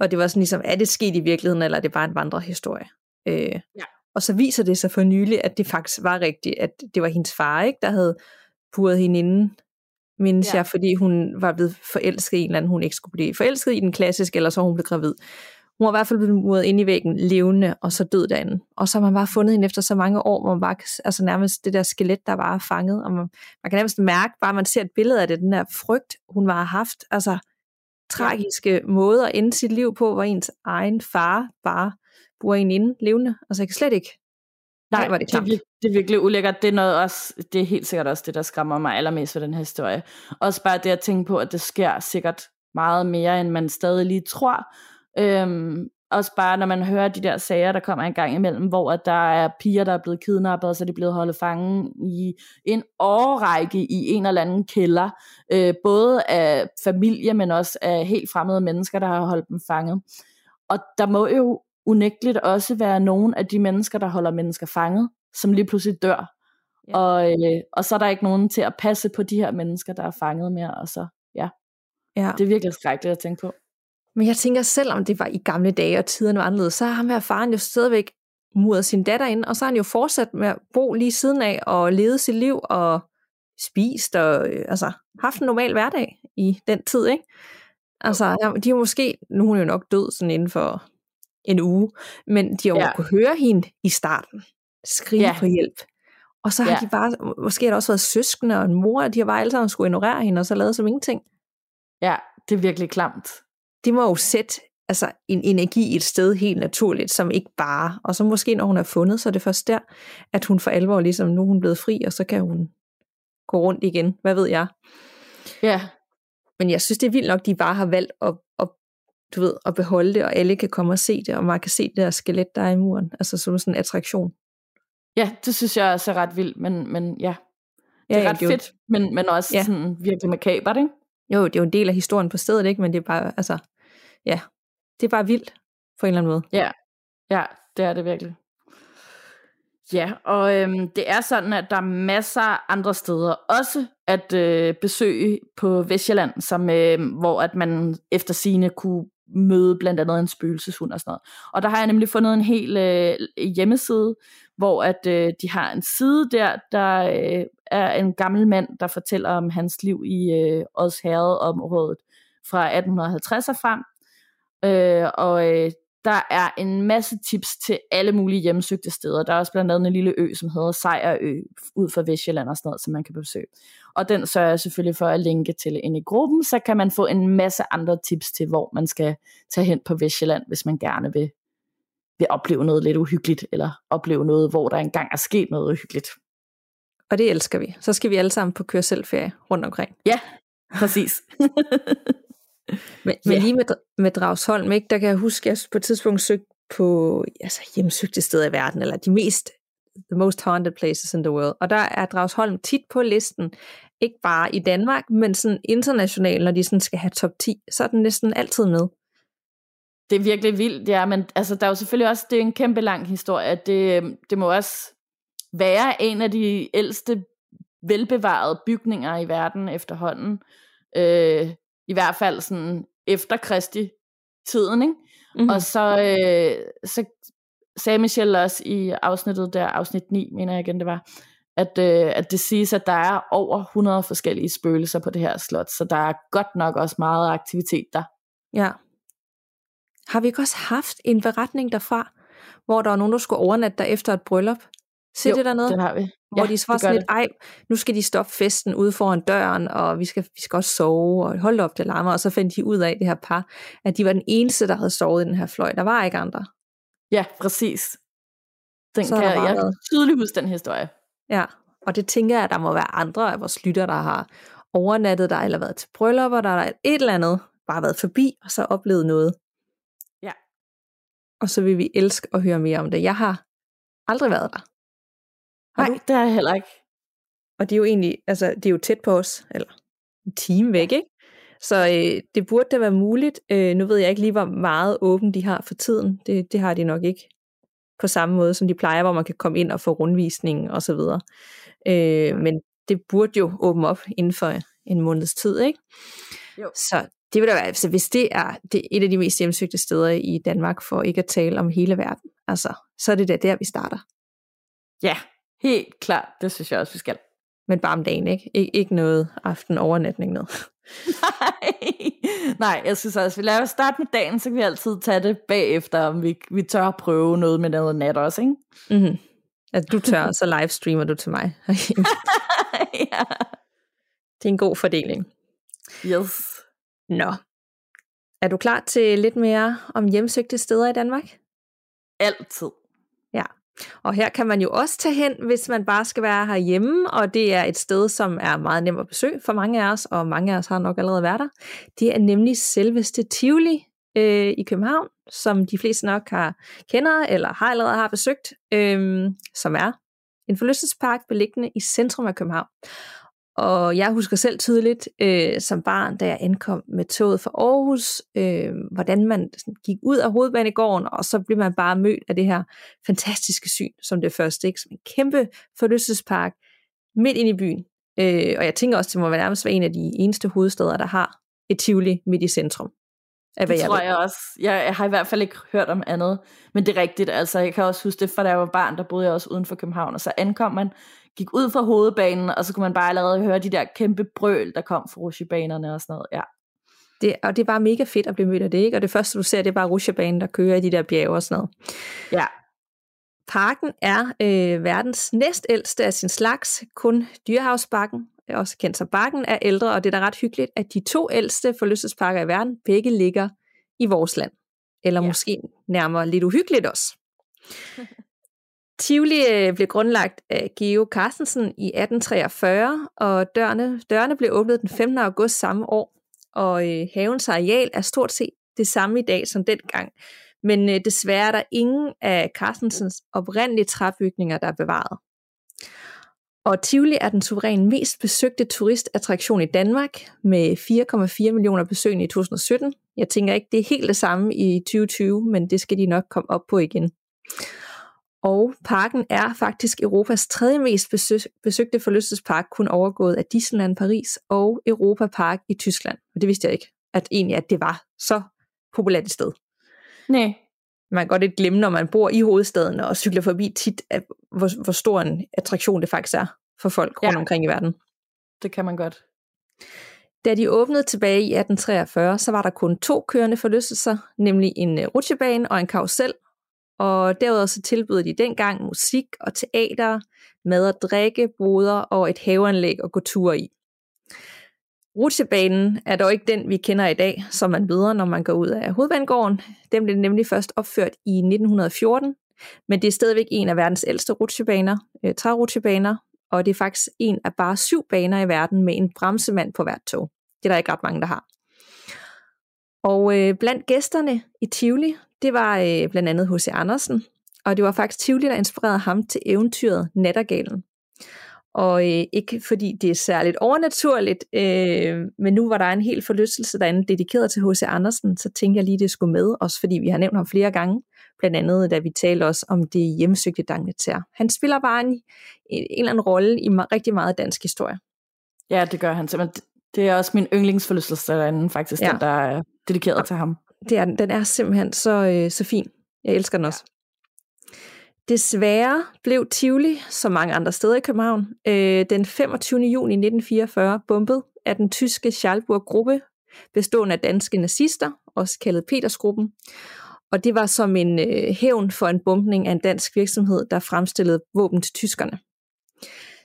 Og det var sådan ligesom, er det sket i virkeligheden, eller er det bare en vandrehistorie? Øh, ja. Og så viser det sig for nylig, at det faktisk var rigtigt, at det var hendes far, ikke, der havde puret hende inden mindes ja. jeg, fordi hun var blevet forelsket i en eller anden, hun ikke skulle blive forelsket i den klassiske, eller så hun blev gravid. Hun var i hvert fald blevet muret ind i væggen, levende, og så død derinde. Og så har man bare fundet hende efter så mange år, hvor man bare, altså nærmest det der skelet, der er fanget, og man, man kan nærmest mærke, bare man ser et billede af det, den der frygt, hun var haft, altså tragiske måder at ende sit liv på, hvor ens egen far bare bor en inde levende. Altså jeg kan slet ikke Nej, var det, det, er det er virkelig ulækkert. Det er, noget også, det er helt sikkert også det, der skræmmer mig allermest ved den her historie. Også bare det at tænke på, at det sker sikkert meget mere, end man stadig lige tror. Øhm, også bare når man hører de der sager, der kommer en gang imellem, hvor at der er piger, der er blevet kidnappet, og så er de blevet holdt fange i en årrække i en eller anden kælder. Øh, både af familie, men også af helt fremmede mennesker, der har holdt dem fanget. Og der må jo unægteligt også være nogle af de mennesker, der holder mennesker fanget, som lige pludselig dør. Ja. Og, øh, og så er der ikke nogen til at passe på de her mennesker, der er fanget mere. Og så, ja. ja. Det er virkelig skrækkeligt at tænke på. Men jeg tænker, selvom det var i gamle dage, og tiderne var anderledes, så har ham her faren jo stadigvæk muret sin datter ind, og så har han jo fortsat med at bo lige siden af, og leve sit liv, og spist, og øh, altså, haft en normal hverdag i den tid, ikke? Altså, de har måske, nu er hun jo nok død sådan inden for en uge, men de har jo ja. kunne høre hende i starten skrige ja. på hjælp. Og så har ja. de bare, måske har der også været søskende og en mor, og de har bare alle sammen skulle ignorere hende, og så lavet som ingenting. Ja, det er virkelig klamt. De må jo sætte altså, en energi et sted helt naturligt, som ikke bare, og så måske når hun er fundet, så er det først der, at hun for alvor ligesom, nu er hun blevet fri, og så kan hun gå rundt igen, hvad ved jeg. Ja. Men jeg synes, det er vildt nok, de bare har valgt at, at du ved, at beholde det, og alle kan komme og se det, og man kan se det der skelet, der er i muren, altså som sådan en attraktion. Ja, det synes jeg også er ret vildt, men, men ja, det er ja, ret det fedt, jo... men, men også ja. sådan virkelig makabert, ikke? Jo, det er jo en del af historien på stedet, ikke? Men det er bare, altså, ja, det er bare vildt, på en eller anden måde. Ja, ja, det er det virkelig. Ja, og øhm, det er sådan, at der er masser af andre steder også at øh, besøge på Vestjylland, som, øh, hvor at man efter sine kunne møde blandt andet en spøgelseshund og sådan noget. Og der har jeg nemlig fundet en hel øh, hjemmeside, hvor at øh, de har en side der, der øh, er en gammel mand, der fortæller om hans liv i øh, Odsherred-området fra 1850 og frem. Øh, og øh, der er en masse tips til alle mulige hjemsøgte steder. Der er også blandt andet en lille ø, som hedder Sejrø, ud for Vestjylland og sådan noget, som man kan besøge. Og den sørger jeg selvfølgelig for at linke til ind i gruppen, så kan man få en masse andre tips til, hvor man skal tage hen på Vestjylland, hvis man gerne vil, vil opleve noget lidt uhyggeligt, eller opleve noget, hvor der engang er sket noget uhyggeligt. Og det elsker vi. Så skal vi alle sammen på kørselferie rundt omkring. Ja, præcis. men, men yeah. lige med, med Dragsholm, ikke, der kan jeg huske, at jeg på et tidspunkt søgte på altså, hjemsøgte steder i verden, eller de mest the most haunted places in the world. Og der er Dragsholm tit på listen, ikke bare i Danmark, men sådan internationalt, når de sådan skal have top 10, så er den næsten altid med. Det er virkelig vildt, ja, men altså, der er jo selvfølgelig også, det er en kæmpe lang historie, det, det må også være en af de ældste velbevarede bygninger i verden efterhånden. Øh, I hvert fald sådan efter Kristi tiden, ikke? Mm-hmm. Og så, øh, så sagde Michelle også i afsnittet der, afsnit 9, mener jeg igen det var, at, øh, at det siges, at der er over 100 forskellige spøgelser på det her slot, så der er godt nok også meget aktivitet der. Ja. Har vi ikke også haft en beretning derfra, hvor der var nogen, der skulle overnatte der efter et bryllup? Se jo, det dernede? det har vi. Hvor ja, de var sådan lidt, ej, nu skal de stoppe festen ude foran døren, og vi skal, vi skal også sove, og holde op, det larmer. Og så fandt de ud af, det her par, at de var den eneste, der havde sovet i den her fløj. Der var ikke andre. Ja, præcis. Den så kan jeg, jeg tydeligt huske den historie. Ja, og det tænker jeg, at der må være andre af vores lytter, der har overnattet der, eller været til bryllupper, der er et eller andet, bare været forbi, og så oplevet noget. Ja. Og så vil vi elske at høre mere om det. Jeg har aldrig været der. Har Nej, du? det er jeg heller ikke. Og det er jo egentlig, altså det er jo tæt på os, eller en time væk, ikke? Så øh, det burde da være muligt. Øh, nu ved jeg ikke lige, hvor meget åben de har for tiden. Det, det har de nok ikke på samme måde, som de plejer, hvor man kan komme ind og få rundvisning og så videre. Øh, men det burde jo åbne op inden for en måneds tid, ikke? Jo. Så det vil da være, altså hvis det er det et af de mest hjemsøgte steder i Danmark, for ikke at tale om hele verden, altså, så er det da der, vi starter. Ja, helt klart. Det synes jeg også, vi skal. Men bare om dagen, ikke? Ik- ikke noget aften overnatning noget. Nej. Nej, jeg synes også, vi lader os starte med dagen, så kan vi altid tage det bagefter, om vi, vi tør at prøve noget med noget nat også, ikke? Mm-hmm. At du tør, så livestreamer du til mig. ja. Det er en god fordeling. Yes. Nå. Er du klar til lidt mere om hjemsøgte steder i Danmark? Altid. Og her kan man jo også tage hen, hvis man bare skal være herhjemme, og det er et sted, som er meget nemt at besøge for mange af os, og mange af os har nok allerede været der. Det er nemlig selveste Tivoli øh, i København, som de fleste nok har kender eller har allerede har besøgt, øh, som er en forlystelsespark beliggende i centrum af København. Og jeg husker selv tydeligt øh, som barn, da jeg ankom med toget fra Aarhus, øh, hvordan man sådan, gik ud af hovedbanegården, og så blev man bare mødt af det her fantastiske syn som det første, ikke? som en kæmpe forlystelsespark midt ind i byen. Øh, og jeg tænker også, det må være nærmest være en af de eneste hovedsteder, der har et Tivoli midt i centrum. Af, det jeg tror ved. jeg også. Jeg, har i hvert fald ikke hørt om andet. Men det er rigtigt. Altså, jeg kan også huske det, fra da jeg var barn, der boede jeg også uden for København. Og så ankom man, gik ud fra hovedbanen, og så kunne man bare allerede høre de der kæmpe brøl, der kom fra rusjebanerne og sådan noget. Ja. Det, og det er bare mega fedt at blive mødt af det, ikke? Og det første, du ser, det er bare rusjebanen, der kører i de der bjerge og sådan noget. Ja. Parken er øh, verdens næstældste af sin slags. Kun Dyrehavsbakken, også kendt som Bakken, er ældre, og det er da ret hyggeligt, at de to ældste forlystelsesparker i verden begge ligger i vores land. Eller ja. måske nærmere lidt uhyggeligt også. Tivoli øh, blev grundlagt af Geo Carstensen i 1843, og dørene, dørene blev åbnet den 15. august samme år, og øh, havens areal er stort set det samme i dag som dengang. Men øh, desværre er der ingen af Carstensens oprindelige træbygninger, der er bevaret. Og Tivoli er den suveræn mest besøgte turistattraktion i Danmark med 4,4 millioner besøgende i 2017. Jeg tænker ikke, det er helt det samme i 2020, men det skal de nok komme op på igen. Og parken er faktisk Europas tredje mest besøgte forlystelsespark, kun overgået af Disneyland Paris og Europa Park i Tyskland. Og det vidste jeg ikke, at egentlig at det var så populært et sted. Nej. Man kan godt lidt glemme, når man bor i hovedstaden og cykler forbi tit, at hvor, hvor stor en attraktion det faktisk er for folk rundt ja. omkring i verden. Det kan man godt. Da de åbnede tilbage i 1843, så var der kun to kørende forlystelser, nemlig en øh, rutsjebane og en karusel, og derudover så tilbyder de dengang musik og teater, mad og drikke, boder og et haveanlæg at gå tur i. Rutsjebanen er dog ikke den, vi kender i dag, som man møder, når man går ud af hovedvandgården. Den blev nemlig først opført i 1914, men det er stadigvæk en af verdens ældste rutsjebaner, øh, trærutsjebaner, og det er faktisk en af bare syv baner i verden med en bremsemand på hvert tog. Det er der ikke ret mange, der har. Og øh, blandt gæsterne i Tivoli, det var øh, blandt andet H.C. Andersen, og det var faktisk Tivoli, der inspirerede ham til eventyret Nattergalen. Og øh, ikke fordi det er særligt overnaturligt, øh, men nu var der en helt forlystelse derinde dedikeret til H.C. Andersen, så tænkte jeg lige, det skulle med, også fordi vi har nævnt ham flere gange, blandt andet da vi talte også om det hjemsøgte Dangleter. Han spiller bare en, en eller anden rolle i rigtig meget dansk historie. Ja, det gør han simpelthen. Det er også min yndlingsforlystelse derinde, faktisk, ja. den der er dedikeret ja. til ham. Det er den. Den er simpelthen så, øh, så fin. Jeg elsker den også. Desværre blev Tivoli, som mange andre steder i København, øh, den 25. juni 1944 bombet af den tyske Schalburg-gruppe, bestående af danske nazister, også kaldet Petersgruppen. Og det var som en øh, hævn for en bombning af en dansk virksomhed, der fremstillede våben til tyskerne.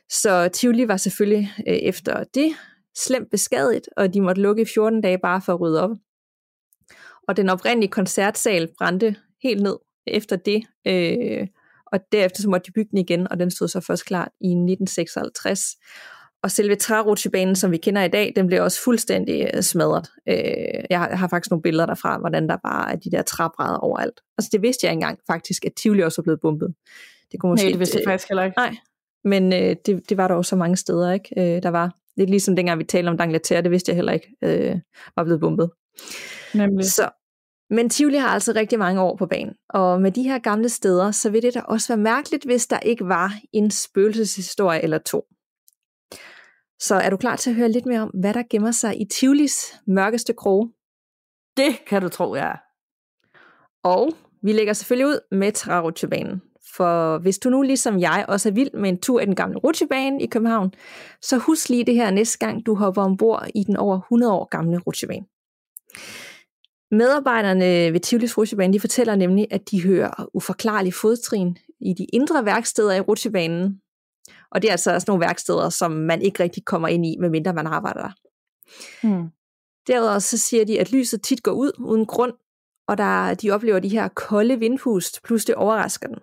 Så Tivoli var selvfølgelig øh, efter det slemt beskadiget, og de måtte lukke i 14 dage bare for at rydde op. Og den oprindelige koncertsal brændte helt ned efter det, øh, og derefter så måtte de bygge den igen, og den stod så først klar i 1956. Og selve trærutsjebanen, som vi kender i dag, den blev også fuldstændig øh, smadret. Øh, jeg, har, faktisk nogle billeder derfra, hvordan der bare er de der træbrædder overalt. Altså det vidste jeg engang faktisk, at Tivoli også er blevet bumpet. Det kunne måske, Nej, det vidste jeg faktisk heller ikke. Nej, men øh, det, det var der også så mange steder, ikke? Øh, der var lidt ligesom dengang vi talte om Dangleterre, det vidste jeg heller ikke, øh, var blevet bumpet. Nemlig. Så, men Tivoli har altså rigtig mange år på banen, og med de her gamle steder, så vil det da også være mærkeligt, hvis der ikke var en spøgelseshistorie eller to. Så er du klar til at høre lidt mere om, hvad der gemmer sig i Tivolis mørkeste kroge? Det kan du tro, ja. Og vi lægger selvfølgelig ud med Trarutsjebanen. For hvis du nu ligesom jeg også er vild med en tur i den gamle rutsjebane i København, så husk lige det her næste gang, du hopper ombord i den over 100 år gamle rutsjebane. Medarbejderne ved Tivolis rutsjebane, de fortæller nemlig, at de hører uforklarlige fodtrin i de indre værksteder i rutsjebanen. Og det er altså sådan nogle værksteder, som man ikke rigtig kommer ind i, medmindre man arbejder der. Hmm. Derudover så siger de, at lyset tit går ud uden grund, og der, de oplever de her kolde vindpust, plus det overrasker dem.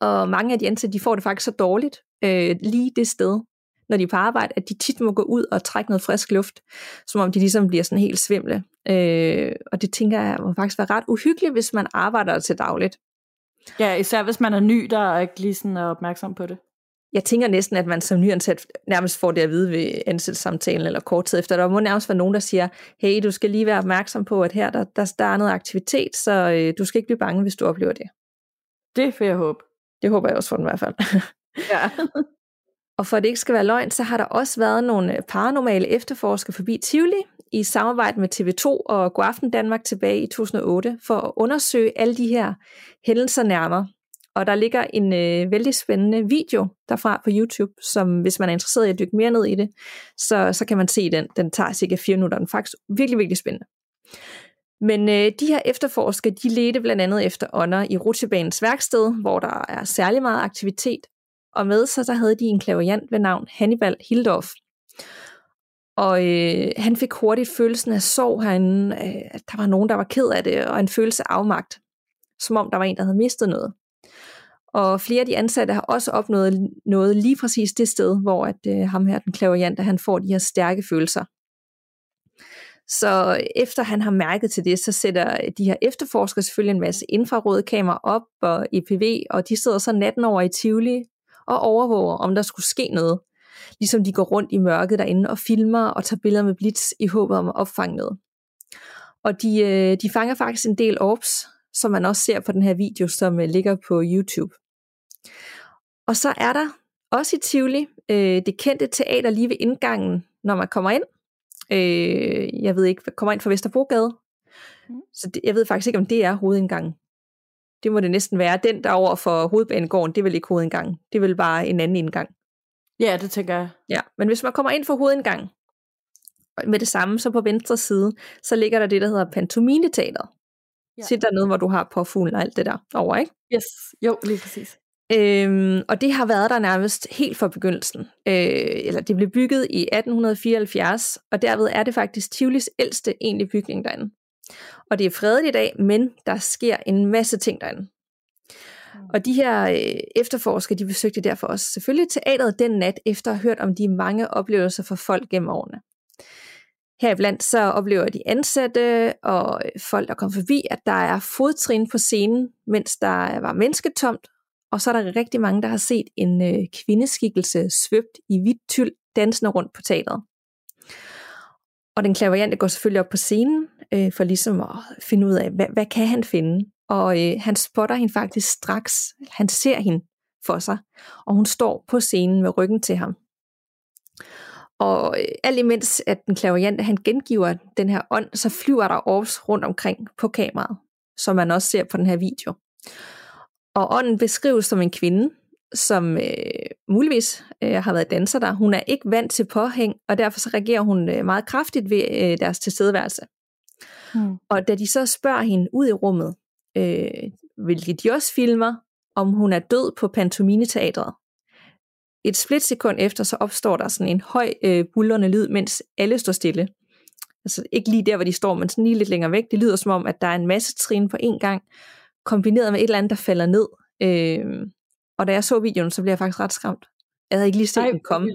Og mange af de ansatte, de får det faktisk så dårligt øh, lige det sted, når de er på arbejde, at de tit må gå ud og trække noget frisk luft, som om de ligesom bliver sådan helt svimle. Øh, og det tænker jeg må faktisk være ret uhyggeligt, hvis man arbejder til dagligt. Ja, især hvis man er ny, der er ikke lige sådan opmærksom på det. Jeg tænker næsten, at man som nyansat nærmest får det at vide ved ansættelsessamtalen eller kort tid efter. Der må nærmest være nogen, der siger, hey, du skal lige være opmærksom på, at her der, der, der er noget aktivitet, så øh, du skal ikke blive bange, hvis du oplever det. Det får jeg håbe. Det håber jeg også for den i hvert fald. Ja. og for at det ikke skal være løgn, så har der også været nogle øh, paranormale efterforskere forbi Tivoli i samarbejde med TV2 og Godaften Danmark tilbage i 2008 for at undersøge alle de her hændelser nærmere. Og der ligger en øh, vældig spændende video derfra på YouTube, som hvis man er interesseret i at dykke mere ned i det, så, så kan man se den. Den tager cirka 4 minutter. Den er faktisk virkelig, virkelig spændende. Men øh, de her efterforskere, de ledte blandt andet efter ånder i Rutsjebanens værksted, hvor der er særlig meget aktivitet. Og med sig, der havde de en klaverjant ved navn Hannibal Hildorf. Og øh, han fik hurtigt følelsen af sorg herinde, øh, at der var nogen, der var ked af det, og en følelse af afmagt. Som om der var en, der havde mistet noget. Og flere af de ansatte har også opnået noget lige præcis det sted, hvor at, øh, ham her, den klaverjante, han får de her stærke følelser. Så efter han har mærket til det, så sætter de her efterforskere selvfølgelig en masse infrarøde op og EPV, og de sidder så natten over i Tivoli og overvåger, om der skulle ske noget. Ligesom de går rundt i mørket derinde og filmer og tager billeder med blitz i håbet om at opfange noget. Og de, øh, de fanger faktisk en del orbs, som man også ser på den her video, som øh, ligger på YouTube. Og så er der også i Tivoli øh, det kendte teater lige ved indgangen, når man kommer ind. Øh, jeg ved ikke, kommer ind fra Vesterbrogade. Mm. Så det, jeg ved faktisk ikke, om det er hovedindgangen. Det må det næsten være. Den der over for hovedbanegården, det vel ikke hovedindgangen. Det er vel bare en anden indgang. Ja, det tænker jeg. Ja, men hvis man kommer ind for hovedindgangen, med det samme, så på venstre side, så ligger der det, der hedder pantomineteateret. Ja. Så der noget, hvor du har påfuglen og alt det der over, ikke? Yes, jo, lige præcis. Øhm, og det har været der nærmest helt fra begyndelsen. Øh, eller det blev bygget i 1874, og derved er det faktisk Tivolis ældste egentlige bygning derinde. Og det er fredeligt i dag, men der sker en masse ting derinde. Mm. Og de her øh, efterforskere, de besøgte derfor også selvfølgelig teateret den nat, efter at have hørt om de mange oplevelser for folk gennem årene. Heriblandt så oplever de ansatte og folk, der kom forbi, at der er fodtrin på scenen, mens der var mennesketomt, og så er der rigtig mange, der har set en øh, kvindeskikkelse svøbt i hvidt tyld, dansende rundt på teateret. Og den klaverjante går selvfølgelig op på scenen, øh, for ligesom at finde ud af, hvad, hvad kan han finde? Og øh, han spotter hende faktisk straks. Han ser hende for sig, og hun står på scenen med ryggen til ham. Og øh, alt imens, at den klaverjante, han gengiver den her ånd, så flyver der orbs rundt omkring på kameraet, som man også ser på den her video. Og ånden beskrives som en kvinde, som øh, muligvis øh, har været danser der. Hun er ikke vant til påhæng, og derfor så reagerer hun øh, meget kraftigt ved øh, deres tilstedeværelse. Hmm. Og da de så spørger hende ud i rummet, øh, hvilket de også filmer, om hun er død på pantomineteatret. Et splitsekund efter, så opstår der sådan en høj øh, bullerne lyd, mens alle står stille. Altså ikke lige der, hvor de står, men sådan lige lidt længere væk. Det lyder som om, at der er en masse trin på én gang, kombineret med et eller andet, der falder ned. Øh, og da jeg så videoen, så blev jeg faktisk ret skræmt. Jeg havde ikke lige set Ej, den komme.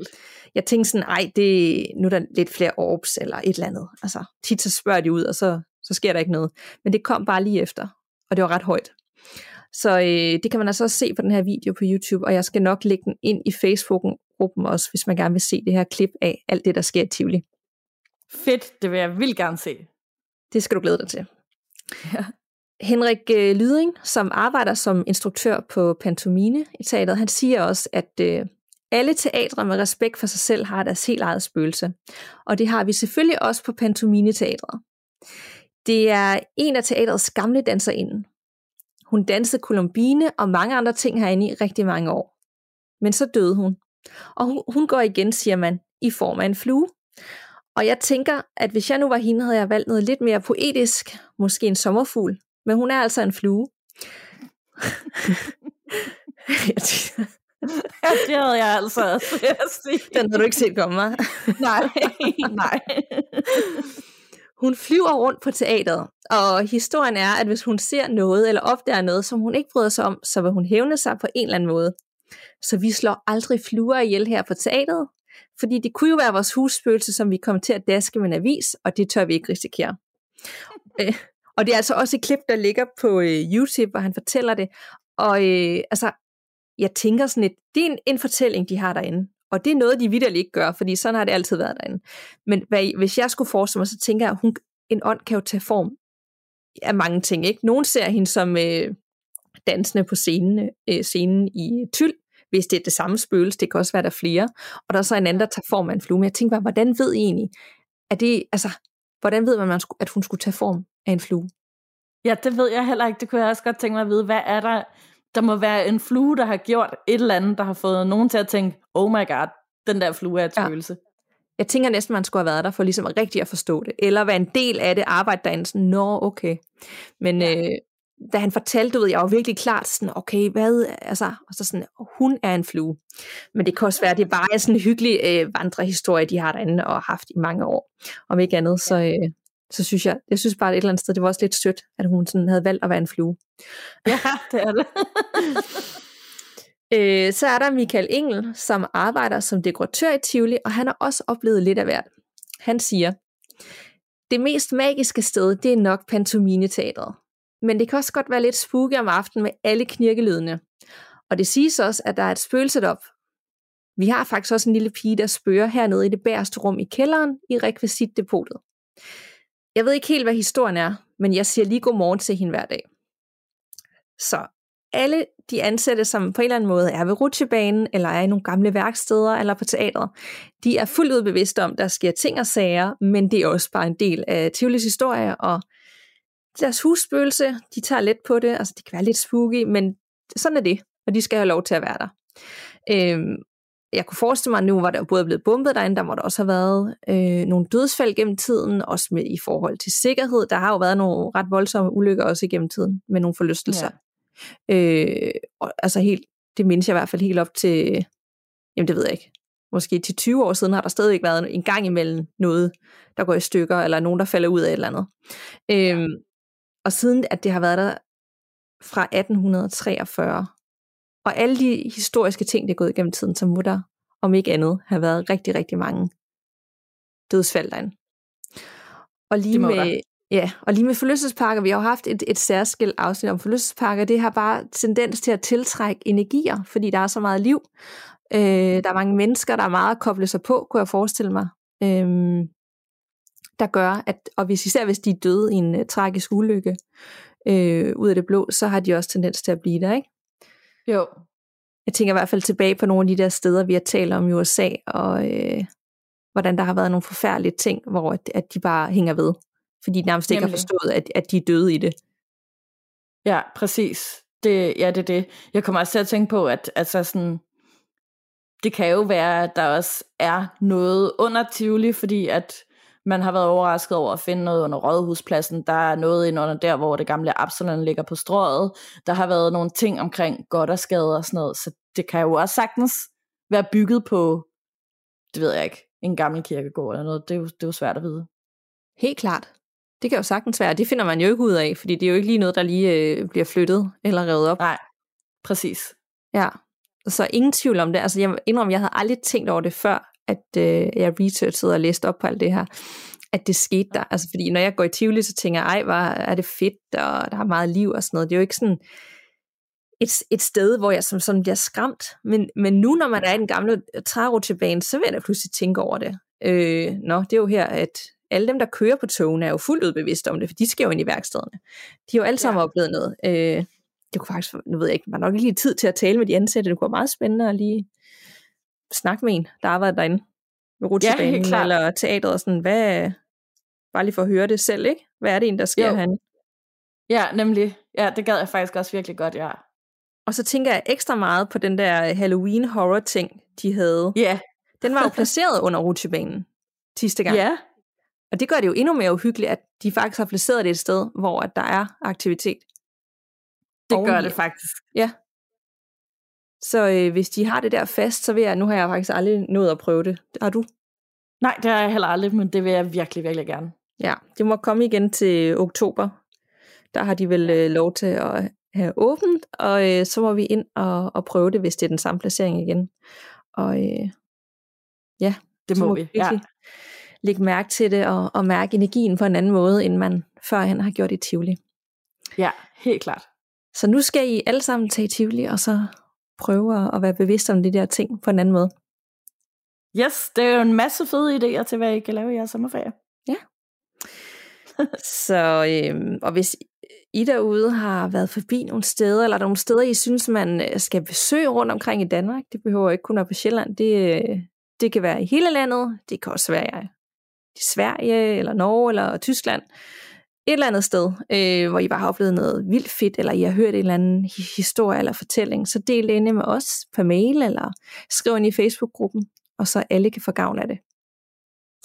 Jeg tænkte sådan, ej, det, nu er der lidt flere orbs eller et eller andet. Altså, tit så spørger de ud, og så, så sker der ikke noget. Men det kom bare lige efter, og det var ret højt. Så øh, det kan man altså også se på den her video på YouTube, og jeg skal nok lægge den ind i Facebooken-gruppen også, hvis man gerne vil se det her klip af alt det, der sker i Tivoli. Fedt, det vil jeg vildt gerne se. Det skal du glæde dig til. Ja. Henrik øh, Lyding, som arbejder som instruktør på Pantomine i teateret, han siger også, at øh, alle teatre med respekt for sig selv har deres helt eget spøgelse. Og det har vi selvfølgelig også på Pantomine Teatret. Det er en af teatrets gamle danserinden. Hun dansede Columbine og mange andre ting herinde i rigtig mange år. Men så døde hun. Og hun, hun går igen, siger man, i form af en flue. Og jeg tænker, at hvis jeg nu var hende, havde jeg valgt noget lidt mere poetisk, måske en sommerfugl. Men hun er altså en flue. ja, det havde jeg altså også. Den har du ikke set komme, mig. nej, nej. Hun flyver rundt på teateret, og historien er, at hvis hun ser noget eller opdager noget, som hun ikke bryder sig om, så vil hun hævne sig på en eller anden måde. Så vi slår aldrig fluer ihjel her på teateret, fordi det kunne jo være vores husspøgelse, som vi kom til at daske med en avis, og det tør vi ikke risikere. Og det er altså også et klip, der ligger på øh, YouTube, hvor han fortæller det. Og øh, altså, jeg tænker sådan lidt, det er en, en fortælling, de har derinde. Og det er noget, de vidderligt ikke gør, fordi sådan har det altid været derinde. Men hvad, hvis jeg skulle forestille mig, så tænker jeg, at hun, en ånd kan jo tage form af mange ting. Ikke? Nogen ser hende som øh, dansende på scenen, øh, scenen i Tyl, hvis det er det samme spøgelse, det kan også være der flere. Og der er så en anden, der tager form af en flue. Men jeg tænker bare, hvordan ved I egentlig, at det, altså, hvordan ved man, at hun skulle tage form af en flue? Ja, det ved jeg heller ikke. Det kunne jeg også godt tænke mig at vide. Hvad er der? Der må være en flue, der har gjort et eller andet, der har fået nogen til at tænke, oh my god, den der flue er et spøgelse. Ja. Jeg tænker næsten, man skulle have været der for ligesom rigtig at forstå det. Eller være en del af det, arbejde derinde. Sådan, nå, okay. Men ja. øh, da han fortalte, ved jeg var virkelig klart sådan, okay, hvad, altså, og så sådan, hun er en flue. Men det kan også være, det bare er sådan en hyggelig øh, vandrehistorie, de har derinde og haft i mange år. Om ikke andet, så, øh, så synes jeg, jeg synes bare et eller andet sted, det var også lidt sødt, at hun sådan havde valgt at være en flue. Ja, det er det. øh, så er der Michael Engel, som arbejder som dekoratør i Tivoli, og han har også oplevet lidt af hvert. Han siger, det mest magiske sted, det er nok Pantomine-teatret. Men det kan også godt være lidt spooky om aftenen med alle knirkelydene. Og det siges også, at der er et spøgelse op. Vi har faktisk også en lille pige, der spørger hernede i det bæreste rum i kælderen i rekvisitdepotet. Jeg ved ikke helt, hvad historien er, men jeg siger lige godmorgen til hende hver dag. Så alle de ansatte, som på en eller anden måde er ved rutsjebanen, eller er i nogle gamle værksteder, eller på teatret, de er fuldt ud bevidste om, at der sker ting og sager, men det er også bare en del af Tivolis historie, og deres husspøgelse, de tager let på det, altså det kan være lidt spooky, men sådan er det, og de skal have lov til at være der. Øhm, jeg kunne forestille mig, at nu var der både blevet bombet derinde, der må der også have været øh, nogle dødsfald gennem tiden, også med i forhold til sikkerhed. Der har jo været nogle ret voldsomme ulykker også igennem tiden, med nogle forlystelser. Ja. Øh, og, altså helt, det mindes jeg i hvert fald helt op til, jamen det ved jeg ikke, måske til 20 år siden har der stadig ikke været en gang imellem noget, der går i stykker, eller nogen, der falder ud af et eller andet. Øh, og siden at det har været der fra 1843, og alle de historiske ting, det er gået igennem tiden, må der, om ikke andet, have været rigtig, rigtig mange dødsfald derinde. Og lige med, ja, og lige med forlystelsesparker, vi har jo haft et, et særskilt afsnit om forlystelsesparker, det har bare tendens til at tiltrække energier, fordi der er så meget liv. Øh, der er mange mennesker, der er meget at koble sig på, kunne jeg forestille mig. Øh, der gør, at, og hvis især hvis de er døde i en uh, tragisk ulykke øh, ud af det blå, så har de også tendens til at blive der, ikke? Jo. Jeg tænker i hvert fald tilbage på nogle af de der steder, vi har talt om i USA, og øh, hvordan der har været nogle forfærdelige ting, hvor at, at de bare hænger ved, fordi de nærmest ikke har forstået, at, at de er døde i det. Ja, præcis. Det, ja, det er det. Jeg kommer også til at tænke på, at altså sådan, det kan jo være, at der også er noget under Tivoli, fordi at man har været overrasket over at finde noget under Rådhuspladsen. Der er noget ind under der, hvor det gamle Absalon ligger på strået. Der har været nogle ting omkring godt og skade og sådan noget. Så det kan jo også sagtens være bygget på, det ved jeg ikke, en gammel kirkegård eller noget. Det er jo, det er jo svært at vide. Helt klart. Det kan jo sagtens være. Det finder man jo ikke ud af, fordi det er jo ikke lige noget, der lige øh, bliver flyttet eller revet op. Nej, præcis. Ja, så ingen tvivl om det. Altså, jeg indrømmer, jeg havde aldrig tænkt over det før, at øh, jeg researchede og læste op på alt det her, at det skete der. Altså, fordi når jeg går i Tivoli, så tænker jeg, ej, hvor er det fedt, og der er meget liv og sådan noget. Det er jo ikke sådan et, et sted, hvor jeg som sådan bliver skræmt. Men, men nu, når man er i den gamle trærutsjebane, så vil jeg da pludselig tænke over det. Øh, nå, det er jo her, at alle dem, der kører på togene, er jo fuldt ud bevidste om det, for de skal jo ind i værkstederne. De har jo alle sammen ja. oplevet noget. Øh, det kunne faktisk, nu ved jeg ikke, man har nok ikke lige tid til at tale med de ansatte, det kunne være meget spændende at lige snakke med en, der arbejder derinde ved rutsjebanen ja, eller teateret, og sådan, hvad, bare lige for at høre det selv, ikke? Hvad er det en, der sker herinde? Ja, nemlig. Ja, det gad jeg faktisk også virkelig godt, ja. Og så tænker jeg ekstra meget på den der Halloween horror ting, de havde. Ja. Den var jo placeret under rutsjebanen sidste gang. Ja. Og det gør det jo endnu mere uhyggeligt, at de faktisk har placeret det et sted, hvor at der er aktivitet. Det gør det faktisk. Ja. Så øh, hvis de har det der fast, så vil jeg, nu har jeg faktisk aldrig nået at prøve det. Har du? Nej, det har jeg heller aldrig, men det vil jeg virkelig, virkelig gerne. Ja, det må komme igen til oktober. Der har de vel øh, lov til at have åbent, og øh, så må vi ind og, og prøve det, hvis det er den samme placering igen. Og øh, ja, Det så må vi. Ja. lægge mærke til det, og, og mærke energien på en anden måde, end man førhen har gjort i Tivoli. ja, helt klart. Så nu skal I alle sammen tage i Tivoli, og så prøve at- at være bevidst om de der ting på en anden måde. Yes, det er jo en masse fede idéer til, hvad I kan lave i jeres sommerferie. Så, øhm, og hvis I derude har været forbi nogle steder, eller er der nogle steder, I synes, man øh, skal besøge rundt omkring i Danmark, det behøver ikke kun være på Sjælland, det, øh, det kan være i hele landet, det kan også være i Sverige, eller Norge, eller Tyskland, et eller andet sted, øh, hvor I bare har oplevet noget vildt fedt, eller I har hørt en eller anden hi- historie eller fortælling, så del det inde med os per mail, eller skriv ind i Facebook-gruppen, og så alle kan få gavn af det.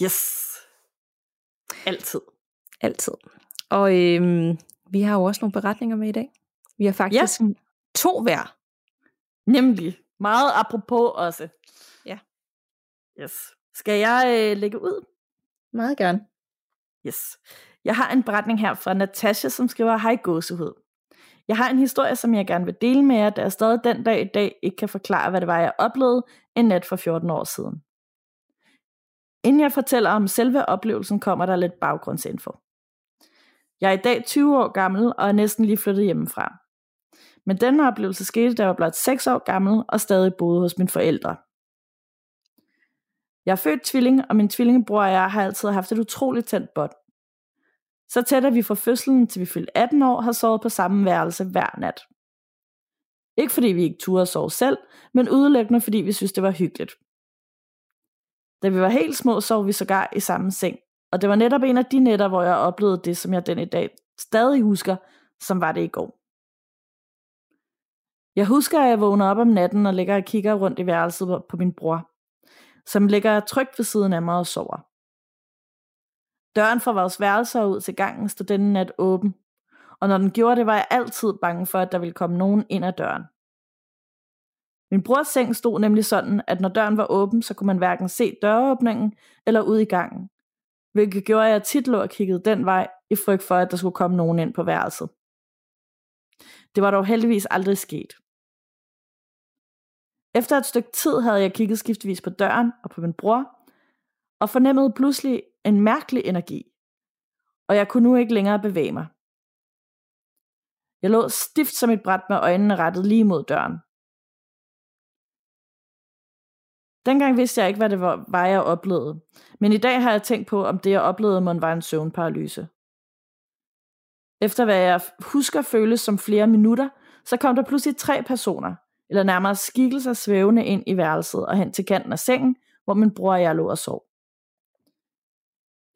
Yes. Altid. Altid. Og øhm, vi har jo også nogle beretninger med i dag. Vi har faktisk Ja. to hver. Nemlig. Meget apropos også. Ja. Yes. Skal jeg øh, lægge ud? Meget gerne. Yes. Jeg har en beretning her fra Natasha, som skriver, Hej gåsehud. Jeg har en historie, som jeg gerne vil dele med jer, da jeg stadig den dag i dag ikke kan forklare, hvad det var, jeg oplevede en nat for 14 år siden. Inden jeg fortæller om selve oplevelsen, kommer der lidt baggrundsinfo. Jeg er i dag 20 år gammel og er næsten lige flyttet hjemmefra. Men denne oplevelse skete, da jeg var blot 6 år gammel og stadig boede hos mine forældre. Jeg er født tvilling, og min tvillingebror og jeg har altid haft et utroligt tændt bånd. Så tæt at vi fra fødslen til vi fyldte 18 år har sovet på samme værelse hver nat. Ikke fordi vi ikke turde sove selv, men udelukkende fordi vi synes det var hyggeligt. Da vi var helt små, sov vi sågar i samme seng, og det var netop en af de nætter, hvor jeg oplevede det, som jeg den i dag stadig husker, som var det i går. Jeg husker, at jeg vågner op om natten og ligger og kigger rundt i værelset på min bror, som ligger trygt ved siden af mig og sover. Døren fra vores værelser ud til gangen stod denne nat åben, og når den gjorde det, var jeg altid bange for, at der ville komme nogen ind ad døren. Min brors seng stod nemlig sådan, at når døren var åben, så kunne man hverken se døråbningen eller ud i gangen, hvilket gjorde, at jeg tit lå og kiggede den vej, i frygt for, at der skulle komme nogen ind på værelset. Det var dog heldigvis aldrig sket. Efter et stykke tid havde jeg kigget skiftevis på døren og på min bror, og fornemmede pludselig en mærkelig energi, og jeg kunne nu ikke længere bevæge mig. Jeg lå stift som et bræt med øjnene rettet lige mod døren. Dengang vidste jeg ikke, hvad det var, var jeg oplevede, men i dag har jeg tænkt på, om det jeg oplevede må var en søvnparalyse. Efter hvad jeg husker føles som flere minutter, så kom der pludselig tre personer, eller nærmere skikkelser svævende ind i værelset og hen til kanten af sengen, hvor min bror og jeg lå og sov.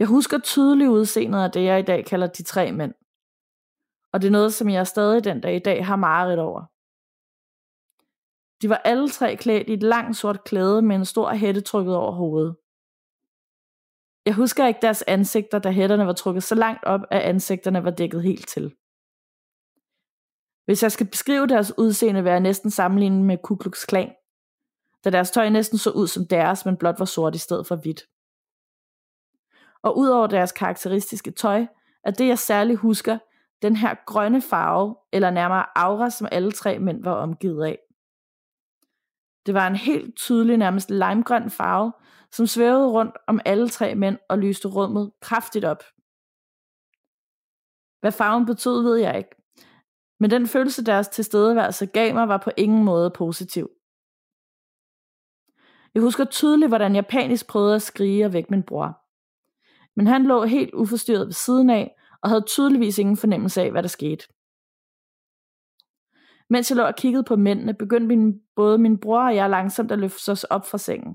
Jeg husker tydeligt udseendet af det, jeg i dag kalder de tre mænd. Og det er noget, som jeg stadig den dag i dag har mareridt over. De var alle tre klædt i et langt sort klæde med en stor hætte trukket over hovedet. Jeg husker ikke deres ansigter, da hætterne var trukket så langt op, at ansigterne var dækket helt til. Hvis jeg skal beskrive deres udseende, vil jeg næsten sammenligne med Ku Klux Klan, da deres tøj næsten så ud som deres, men blot var sort i stedet for hvidt. Og udover deres karakteristiske tøj, er det jeg særligt husker, den her grønne farve, eller nærmere aura, som alle tre mænd var omgivet af. Det var en helt tydelig, nærmest limegrøn farve, som svævede rundt om alle tre mænd og lyste rummet kraftigt op. Hvad farven betød, ved jeg ikke. Men den følelse, deres tilstedeværelse gav mig, var på ingen måde positiv. Jeg husker tydeligt, hvordan jeg panisk prøvede at skrige og vække min bror. Men han lå helt uforstyrret ved siden af, og havde tydeligvis ingen fornemmelse af, hvad der skete. Mens jeg lå og kiggede på mændene, begyndte min, både min bror og jeg langsomt at løfte os op fra sengen.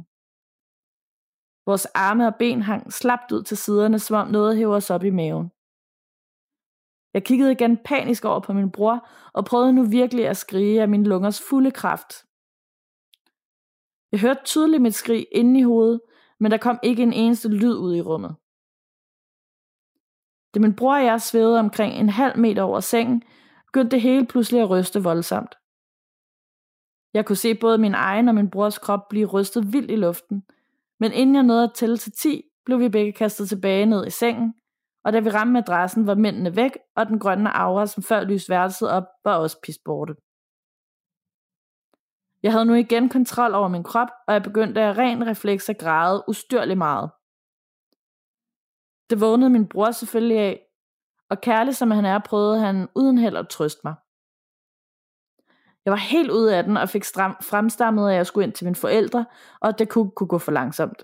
Vores arme og ben hang slapt ud til siderne, som om noget hæver os op i maven. Jeg kiggede igen panisk over på min bror, og prøvede nu virkelig at skrige af min lungers fulde kraft. Jeg hørte tydeligt mit skrig inde i hovedet, men der kom ikke en eneste lyd ud i rummet. Da min bror og jeg svævede omkring en halv meter over sengen, begyndte det hele pludselig at ryste voldsomt. Jeg kunne se både min egen og min brors krop blive rystet vildt i luften, men inden jeg nåede at tælle til 10, blev vi begge kastet tilbage ned i sengen, og da vi ramte madrassen, var mændene væk, og den grønne aura, som før lyste værelset op, var også pisborte. Jeg havde nu igen kontrol over min krop, og jeg begyndte af ren refleks at græde ustyrligt meget. Det vågnede min bror selvfølgelig af, og kærlig som han er, prøvede han uden held at trøste mig. Jeg var helt ude af den og fik stram, fremstammet, at jeg skulle ind til mine forældre, og at det kunne, kunne gå for langsomt.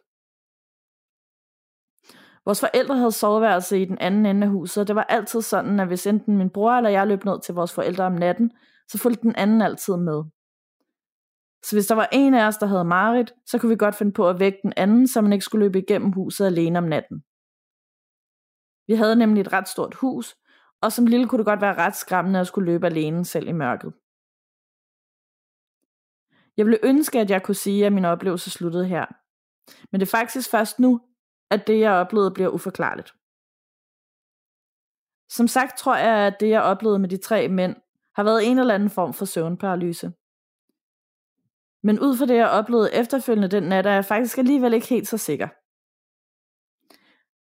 Vores forældre havde soveværelse i den anden ende af huset, og det var altid sådan, at hvis enten min bror eller jeg løb ned til vores forældre om natten, så fulgte den anden altid med. Så hvis der var en af os, der havde marit, så kunne vi godt finde på at vække den anden, så man ikke skulle løbe igennem huset alene om natten. Vi havde nemlig et ret stort hus, og som lille kunne det godt være ret skræmmende at skulle løbe alene selv i mørket. Jeg ville ønske, at jeg kunne sige, at min oplevelse sluttede her. Men det er faktisk først nu, at det, jeg oplevede, bliver uforklarligt. Som sagt tror jeg, at det, jeg oplevede med de tre mænd, har været en eller anden form for søvnparalyse. Men ud fra det, jeg oplevede efterfølgende den nat, er jeg faktisk alligevel ikke helt så sikker.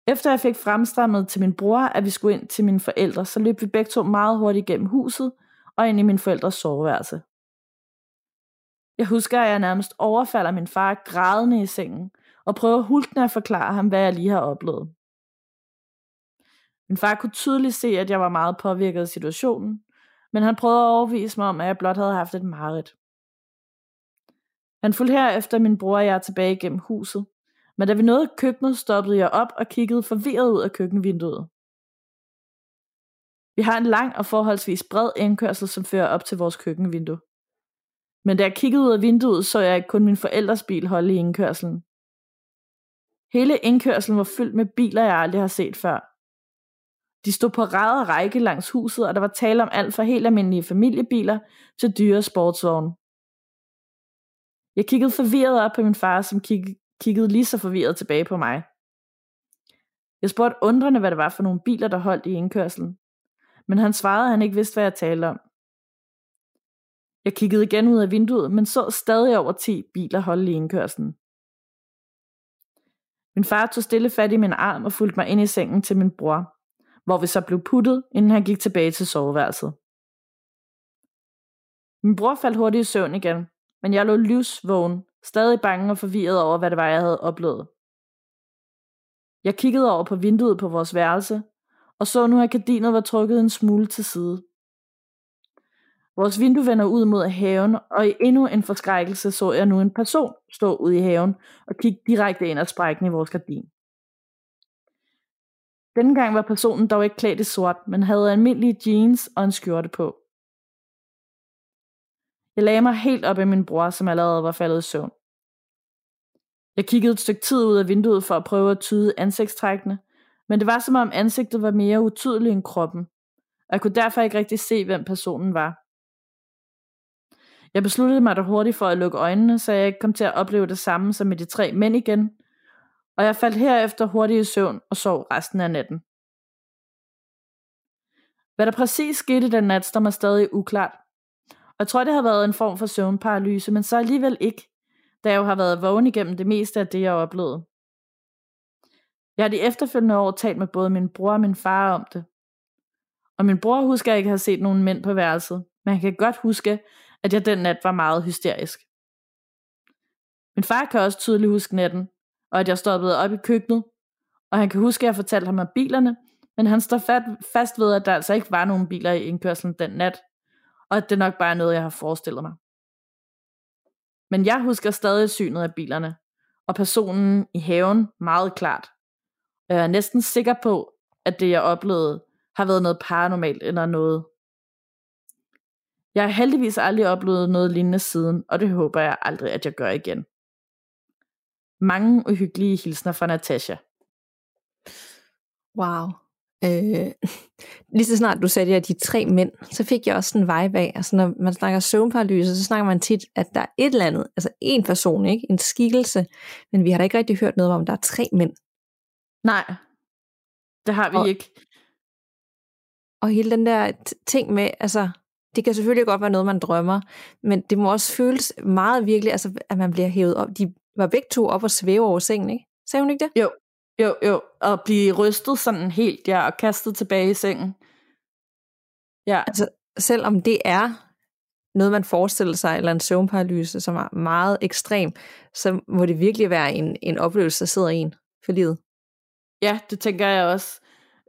Efter jeg fik fremstammet til min bror, at vi skulle ind til mine forældre, så løb vi begge to meget hurtigt gennem huset og ind i min forældres soveværelse. Jeg husker, at jeg nærmest overfalder min far grædende i sengen, og prøver hulkende at forklare ham, hvad jeg lige har oplevet. Min far kunne tydeligt se, at jeg var meget påvirket af situationen, men han prøvede at overvise mig om, at jeg blot havde haft et mareridt. Han fulgte herefter min bror og jeg tilbage gennem huset, men da vi nåede køkkenet, stoppede jeg op og kiggede forvirret ud af køkkenvinduet. Vi har en lang og forholdsvis bred indkørsel, som fører op til vores køkkenvindue. Men da jeg kiggede ud af vinduet, så jeg ikke kun min forældres bil holde i indkørselen. Hele indkørselen var fyldt med biler, jeg aldrig har set før. De stod på rad og række langs huset, og der var tale om alt fra helt almindelige familiebiler til dyre sportsvogne. Jeg kiggede forvirret op på min far, som kig- kiggede lige så forvirret tilbage på mig. Jeg spurgte undrende, hvad det var for nogle biler, der holdt i indkørselen. Men han svarede, at han ikke vidste, hvad jeg talte om. Jeg kiggede igen ud af vinduet, men så stadig over 10 biler holde i indkørselen. Min far tog stille fat i min arm og fulgte mig ind i sengen til min bror, hvor vi så blev puttet, inden han gik tilbage til soveværelset. Min bror faldt hurtigt i søvn igen, men jeg lå livsvågen, stadig bange og forvirret over, hvad det var, jeg havde oplevet. Jeg kiggede over på vinduet på vores værelse, og så nu, at gardinet var trukket en smule til side. Vores vindue vender ud mod haven, og i endnu en forskrækkelse så jeg nu en person stå ud i haven og kigge direkte ind ad sprækken i vores gardin. Denne gang var personen dog ikke klædt i sort, men havde almindelige jeans og en skjorte på. Jeg lagde mig helt op i min bror, som allerede var faldet i søvn. Jeg kiggede et stykke tid ud af vinduet for at prøve at tyde ansigtstrækkene, men det var som om ansigtet var mere utydeligt end kroppen, og jeg kunne derfor ikke rigtig se, hvem personen var. Jeg besluttede mig da hurtigt for at lukke øjnene, så jeg ikke kom til at opleve det samme som med de tre mænd igen, og jeg faldt herefter hurtigt i søvn og sov resten af natten. Hvad der præcis skete den nat, står mig stadig uklart. Og jeg tror, det har været en form for søvnparalyse, men så alligevel ikke, da jeg jo har været vågen igennem det meste af det, jeg oplevede. Jeg har de efterfølgende år talt med både min bror og min far om det. Og min bror husker jeg ikke har set nogen mænd på værelset, men han kan godt huske, at jeg den nat var meget hysterisk. Min far kan også tydeligt huske natten, og at jeg stoppede op i køkkenet, og han kan huske, at jeg fortalte ham om bilerne, men han står fast ved, at der altså ikke var nogen biler i indkørslen den nat, og at det nok bare er noget, jeg har forestillet mig. Men jeg husker stadig synet af bilerne, og personen i haven meget klart. Jeg er næsten sikker på, at det jeg oplevede har været noget paranormalt eller noget jeg har heldigvis aldrig oplevet noget lignende siden, og det håber jeg aldrig, at jeg gør igen. Mange uhyggelige hilsner fra Natasha. Wow. Øh, lige så snart du sagde det de tre mænd, så fik jeg også sådan en vibe af, altså når man snakker søvnparalyse, så snakker man tit, at der er et eller andet, altså en person, ikke? en skikkelse, men vi har da ikke rigtig hørt noget om, der er tre mænd. Nej, det har vi og, ikke. Og hele den der ting med, altså, det kan selvfølgelig godt være noget, man drømmer, men det må også føles meget virkelig, altså, at man bliver hævet op. De var begge to op og svæve over sengen, ikke? Sagde hun ikke det? Jo, jo, jo. Og blive rystet sådan helt, ja, og kastet tilbage i sengen. Ja. Altså, selvom det er noget, man forestiller sig, eller en søvnparalyse, som er meget ekstrem, så må det virkelig være en, en oplevelse, der sidder en for livet. Ja, det tænker jeg også.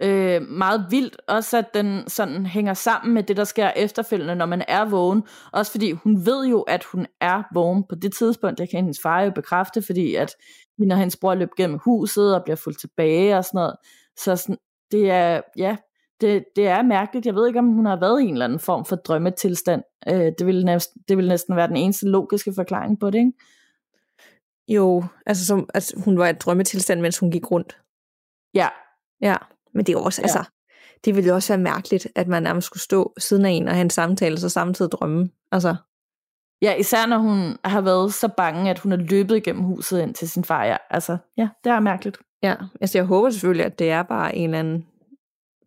Øh, meget vildt også, at den sådan hænger sammen med det, der sker efterfølgende, når man er vågen. Også fordi hun ved jo, at hun er vågen på det tidspunkt. Det kan hendes far jo bekræfte, fordi at når hendes bror løb gennem huset og bliver fuldt tilbage og sådan noget. Så sådan, det er, ja, det, det er mærkeligt. Jeg ved ikke, om hun har været i en eller anden form for drømmetilstand. Øh, det, vil næsten, det vil næsten være den eneste logiske forklaring på det, ikke? Jo, altså, som, altså hun var i drømmetilstand, mens hun gik rundt. Ja. Ja, men det er også, ja. altså, det ville jo også være mærkeligt, at man nærmest skulle stå siden af en og have en samtale, så samtidig drømme. Altså. Ja, især når hun har været så bange, at hun er løbet igennem huset ind til sin far. Ja, altså, ja det er mærkeligt. Ja, altså jeg håber selvfølgelig, at det er bare en eller anden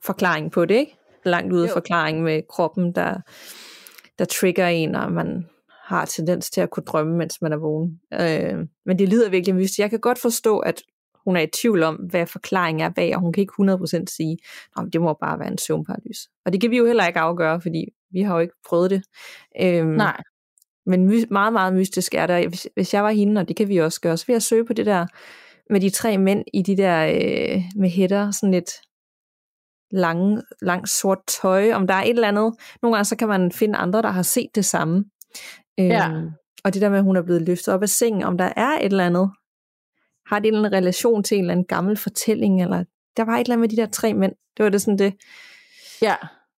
forklaring på det, ikke? Langt ude forklaring med kroppen, der, der trigger en, og man har tendens til at kunne drømme, mens man er vågen. Øh, men det lyder virkelig mystisk. Jeg kan godt forstå, at hun er i tvivl om, hvad forklaringen er bag, og hun kan ikke 100% sige, at det må bare være en søvnparalys. Og det kan vi jo heller ikke afgøre, fordi vi har jo ikke prøvet det. Øhm, Nej. Men my- meget, meget mystisk er der. Hvis, hvis jeg var hende, og det kan vi også gøre, så vil jeg søge på det der med de tre mænd i de der øh, med hætter, sådan lidt lange, lang sort tøj, om der er et eller andet. Nogle gange så kan man finde andre, der har set det samme. Ja. Øhm, og det der med, at hun er blevet løftet op af sengen, om der er et eller andet, har det en eller anden relation til en eller anden gammel fortælling, eller der var et eller andet med de der tre mænd. Det var det sådan det. Ja.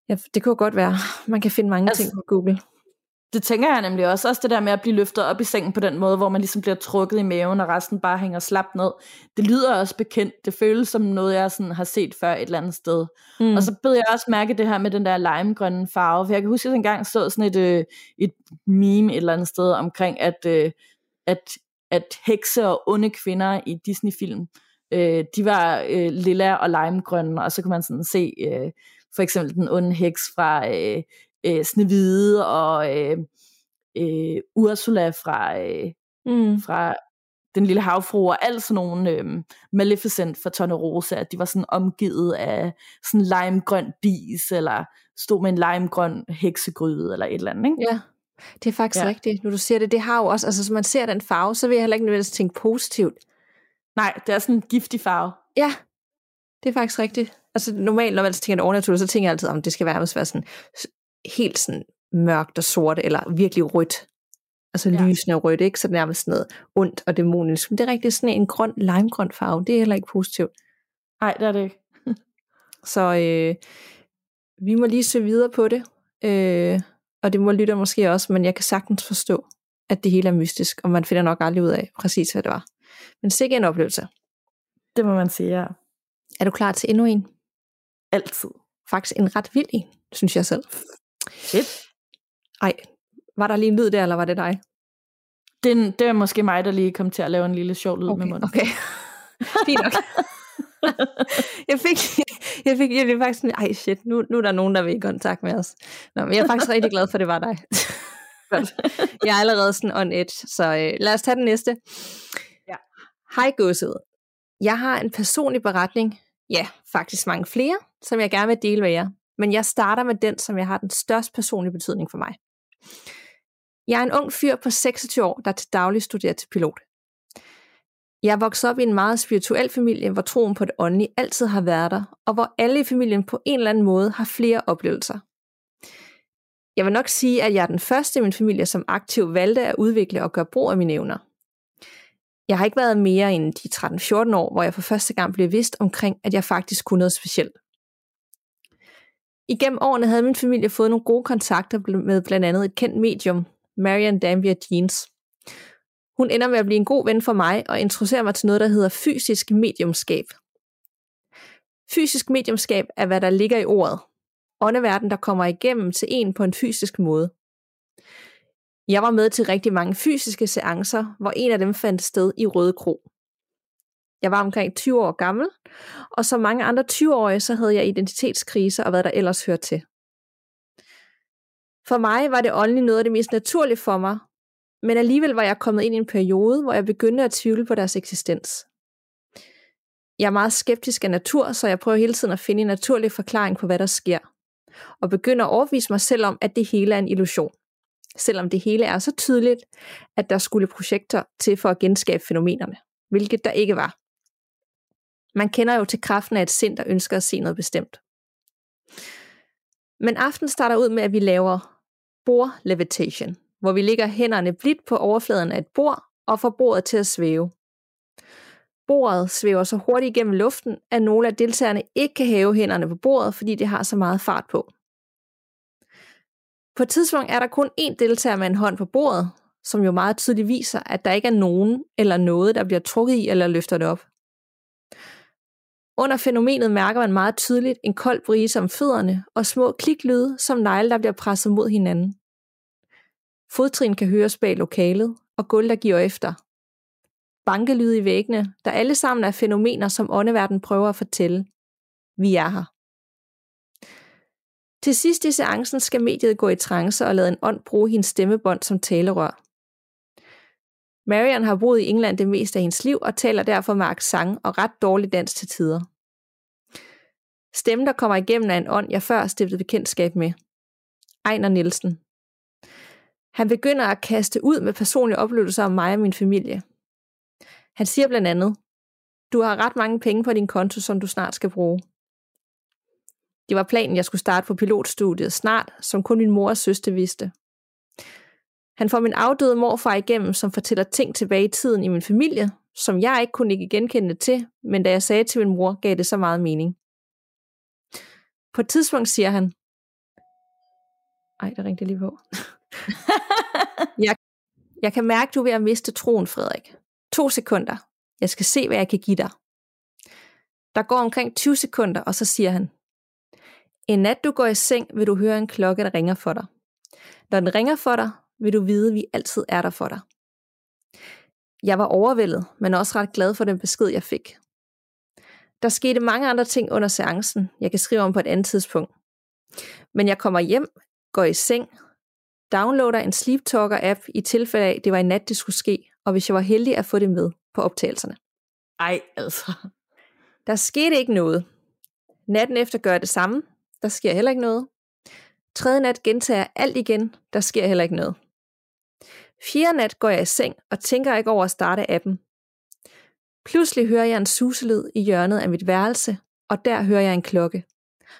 ja det kunne godt være. Man kan finde mange altså, ting på Google. Det tænker jeg nemlig også. Også det der med at blive løftet op i sengen på den måde, hvor man ligesom bliver trukket i maven, og resten bare hænger slapt ned. Det lyder også bekendt. Det føles som noget, jeg sådan har set før et eller andet sted. Mm. Og så beder jeg også mærke det her med den der limegrønne farve. For jeg kan huske, at jeg engang så sådan et, øh, et meme et eller andet sted omkring, at, øh, at at hekse og onde kvinder i Disney-film, øh, de var øh, lilla og limegrønne, og så kan man sådan se øh, for eksempel den onde heks fra øh, øh, Snevide og øh, øh, Ursula fra, øh, mm. fra den lille havfru og alt sådan nogle øh, Maleficent fra Tornerose, at de var sådan omgivet af sådan limegrøn dis, eller stod med en limegrøn heksegryde, eller et eller andet, ikke? Ja. Det er faktisk ja. rigtigt, når du siger det. Det har jo også, altså hvis man ser den farve, så vil jeg heller ikke nødvendigvis tænke positivt. Nej, det er sådan en giftig farve. Ja, det er faktisk rigtigt. Altså normalt, når man tænker det overnaturligt, så tænker jeg altid, om det skal være, være sådan helt sådan mørkt og sort, eller virkelig rødt. Altså ja. lysende rødt, ikke? Så nærmest sådan noget ondt og dæmonisk. Men det er rigtig sådan en grøn, limegrøn farve. Det er heller ikke positivt. Nej, det er det ikke. så øh, vi må lige se videre på det. Øh, og det må lytte måske også, men jeg kan sagtens forstå, at det hele er mystisk, og man finder nok aldrig ud af præcis, hvad det var. Men sikke en oplevelse. Det må man sige, ja. Er du klar til endnu en? Altid. Faktisk en ret vild en, synes jeg selv. Fedt. Ej, var der lige en lyd der, eller var det dig? Det, det er måske mig, der lige kom til at lave en lille sjov lyd okay, med munden. Okay, fint nok. jeg fik, jeg fik, jeg fik faktisk sådan, ej shit, nu, nu er der nogen, der vil i kontakt med os. Nå, men jeg er faktisk rigtig glad for, at det var dig. jeg er allerede sådan on edge, så øh, lad os tage den næste. Ja. Hej godset. Jeg har en personlig beretning, ja, faktisk mange flere, som jeg gerne vil dele med jer. Men jeg starter med den, som jeg har den største personlige betydning for mig. Jeg er en ung fyr på 26 år, der til daglig studerer til pilot. Jeg voksede op i en meget spirituel familie, hvor troen på det åndelige altid har været der, og hvor alle i familien på en eller anden måde har flere oplevelser. Jeg vil nok sige, at jeg er den første i min familie, som aktivt valgte at udvikle og gøre brug af mine evner. Jeg har ikke været mere end de 13-14 år, hvor jeg for første gang blev vidst omkring, at jeg faktisk kunne noget specielt. Igennem årene havde min familie fået nogle gode kontakter med blandt andet et kendt medium, Marian Dambier Jeans. Hun ender med at blive en god ven for mig og introducerer mig til noget, der hedder fysisk mediumskab. Fysisk mediumskab er, hvad der ligger i ordet. Åndeverden, der kommer igennem til en på en fysisk måde. Jeg var med til rigtig mange fysiske seancer, hvor en af dem fandt sted i Røde Kro. Jeg var omkring 20 år gammel, og som mange andre 20-årige, så havde jeg identitetskriser og hvad der ellers hørte til. For mig var det åndeligt noget af det mest naturlige for mig, men alligevel var jeg kommet ind i en periode, hvor jeg begyndte at tvivle på deres eksistens. Jeg er meget skeptisk af natur, så jeg prøver hele tiden at finde en naturlig forklaring på, hvad der sker. Og begynder at overvise mig selv om, at det hele er en illusion. Selvom det hele er så tydeligt, at der skulle projekter til for at genskabe fænomenerne, hvilket der ikke var. Man kender jo til kraften af et sind, der ønsker at se noget bestemt. Men aften starter ud med, at vi laver bord levitation, hvor vi ligger hænderne blidt på overfladen af et bord og får bordet til at svæve. Bordet svæver så hurtigt igennem luften, at nogle af deltagerne ikke kan hæve hænderne på bordet, fordi det har så meget fart på. På et tidspunkt er der kun én deltager med en hånd på bordet, som jo meget tydeligt viser, at der ikke er nogen eller noget, der bliver trukket i eller løfter det op. Under fænomenet mærker man meget tydeligt en kold brise om fødderne og små kliklyde som negle, der bliver presset mod hinanden. Fodtrin kan høres bag lokalet, og gulv, der giver efter. Bankelyde i væggene, der alle sammen er fænomener, som åndeverden prøver at fortælle. Vi er her. Til sidst i seancen skal mediet gå i trance og lade en ånd bruge hendes stemmebånd som talerør. Marian har boet i England det meste af hendes liv og taler derfor med accent og ret dårlig dansk til tider. Stemmen, der kommer igennem, er en ånd, jeg før stiftede bekendtskab med. Ejner Nielsen. Han begynder at kaste ud med personlige oplevelser om mig og min familie. Han siger blandt andet, du har ret mange penge på din konto, som du snart skal bruge. Det var planen, jeg skulle starte på pilotstudiet snart, som kun min mor og søster vidste. Han får min afdøde morfar igennem, som fortæller ting tilbage i tiden i min familie, som jeg ikke kunne ikke genkende til, men da jeg sagde til min mor, gav det så meget mening. På et tidspunkt siger han, ej, der ringte lige på. jeg, jeg kan mærke, du er ved at miste troen, Frederik. To sekunder. Jeg skal se, hvad jeg kan give dig. Der går omkring 20 sekunder, og så siger han, en nat du går i seng, vil du høre en klokke, der ringer for dig. Når den ringer for dig, vil du vide, at vi altid er der for dig. Jeg var overvældet, men også ret glad for den besked, jeg fik. Der skete mange andre ting under seancen, jeg kan skrive om på et andet tidspunkt. Men jeg kommer hjem, går i seng, downloader en Sleep Talker app i tilfælde af, det var i nat, det skulle ske, og hvis jeg var heldig at få det med på optagelserne. Ej, altså. Der skete ikke noget. Natten efter gør jeg det samme. Der sker heller ikke noget. Tredje nat gentager jeg alt igen. Der sker heller ikke noget. Fjerde nat går jeg i seng og tænker ikke over at starte appen. Pludselig hører jeg en suselyd i hjørnet af mit værelse, og der hører jeg en klokke.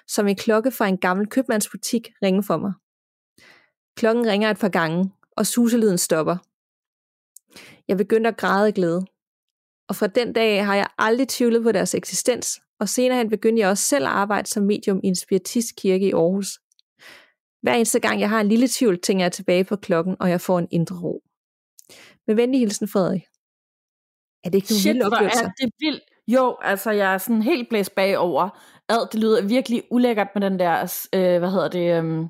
Som en klokke fra en gammel købmandsbutik ringe for mig. Klokken ringer et par gange, og suselyden stopper. Jeg begyndte at græde af glæde. Og fra den dag har jeg aldrig tvivlet på deres eksistens, og senere hen begyndte jeg også selv at arbejde som medium i en spiritistkirke i Aarhus. Hver eneste gang jeg har en lille tvivl, tænker jeg tilbage på klokken, og jeg får en indre ro. Med venlig hilsen, Frederik. Er det ikke nogle Shit, vilde hvor oplevelser? er det vildt. Jo, altså jeg er sådan helt blæst bagover. Ad, det lyder virkelig ulækkert med den der, øh, hvad hedder det, um,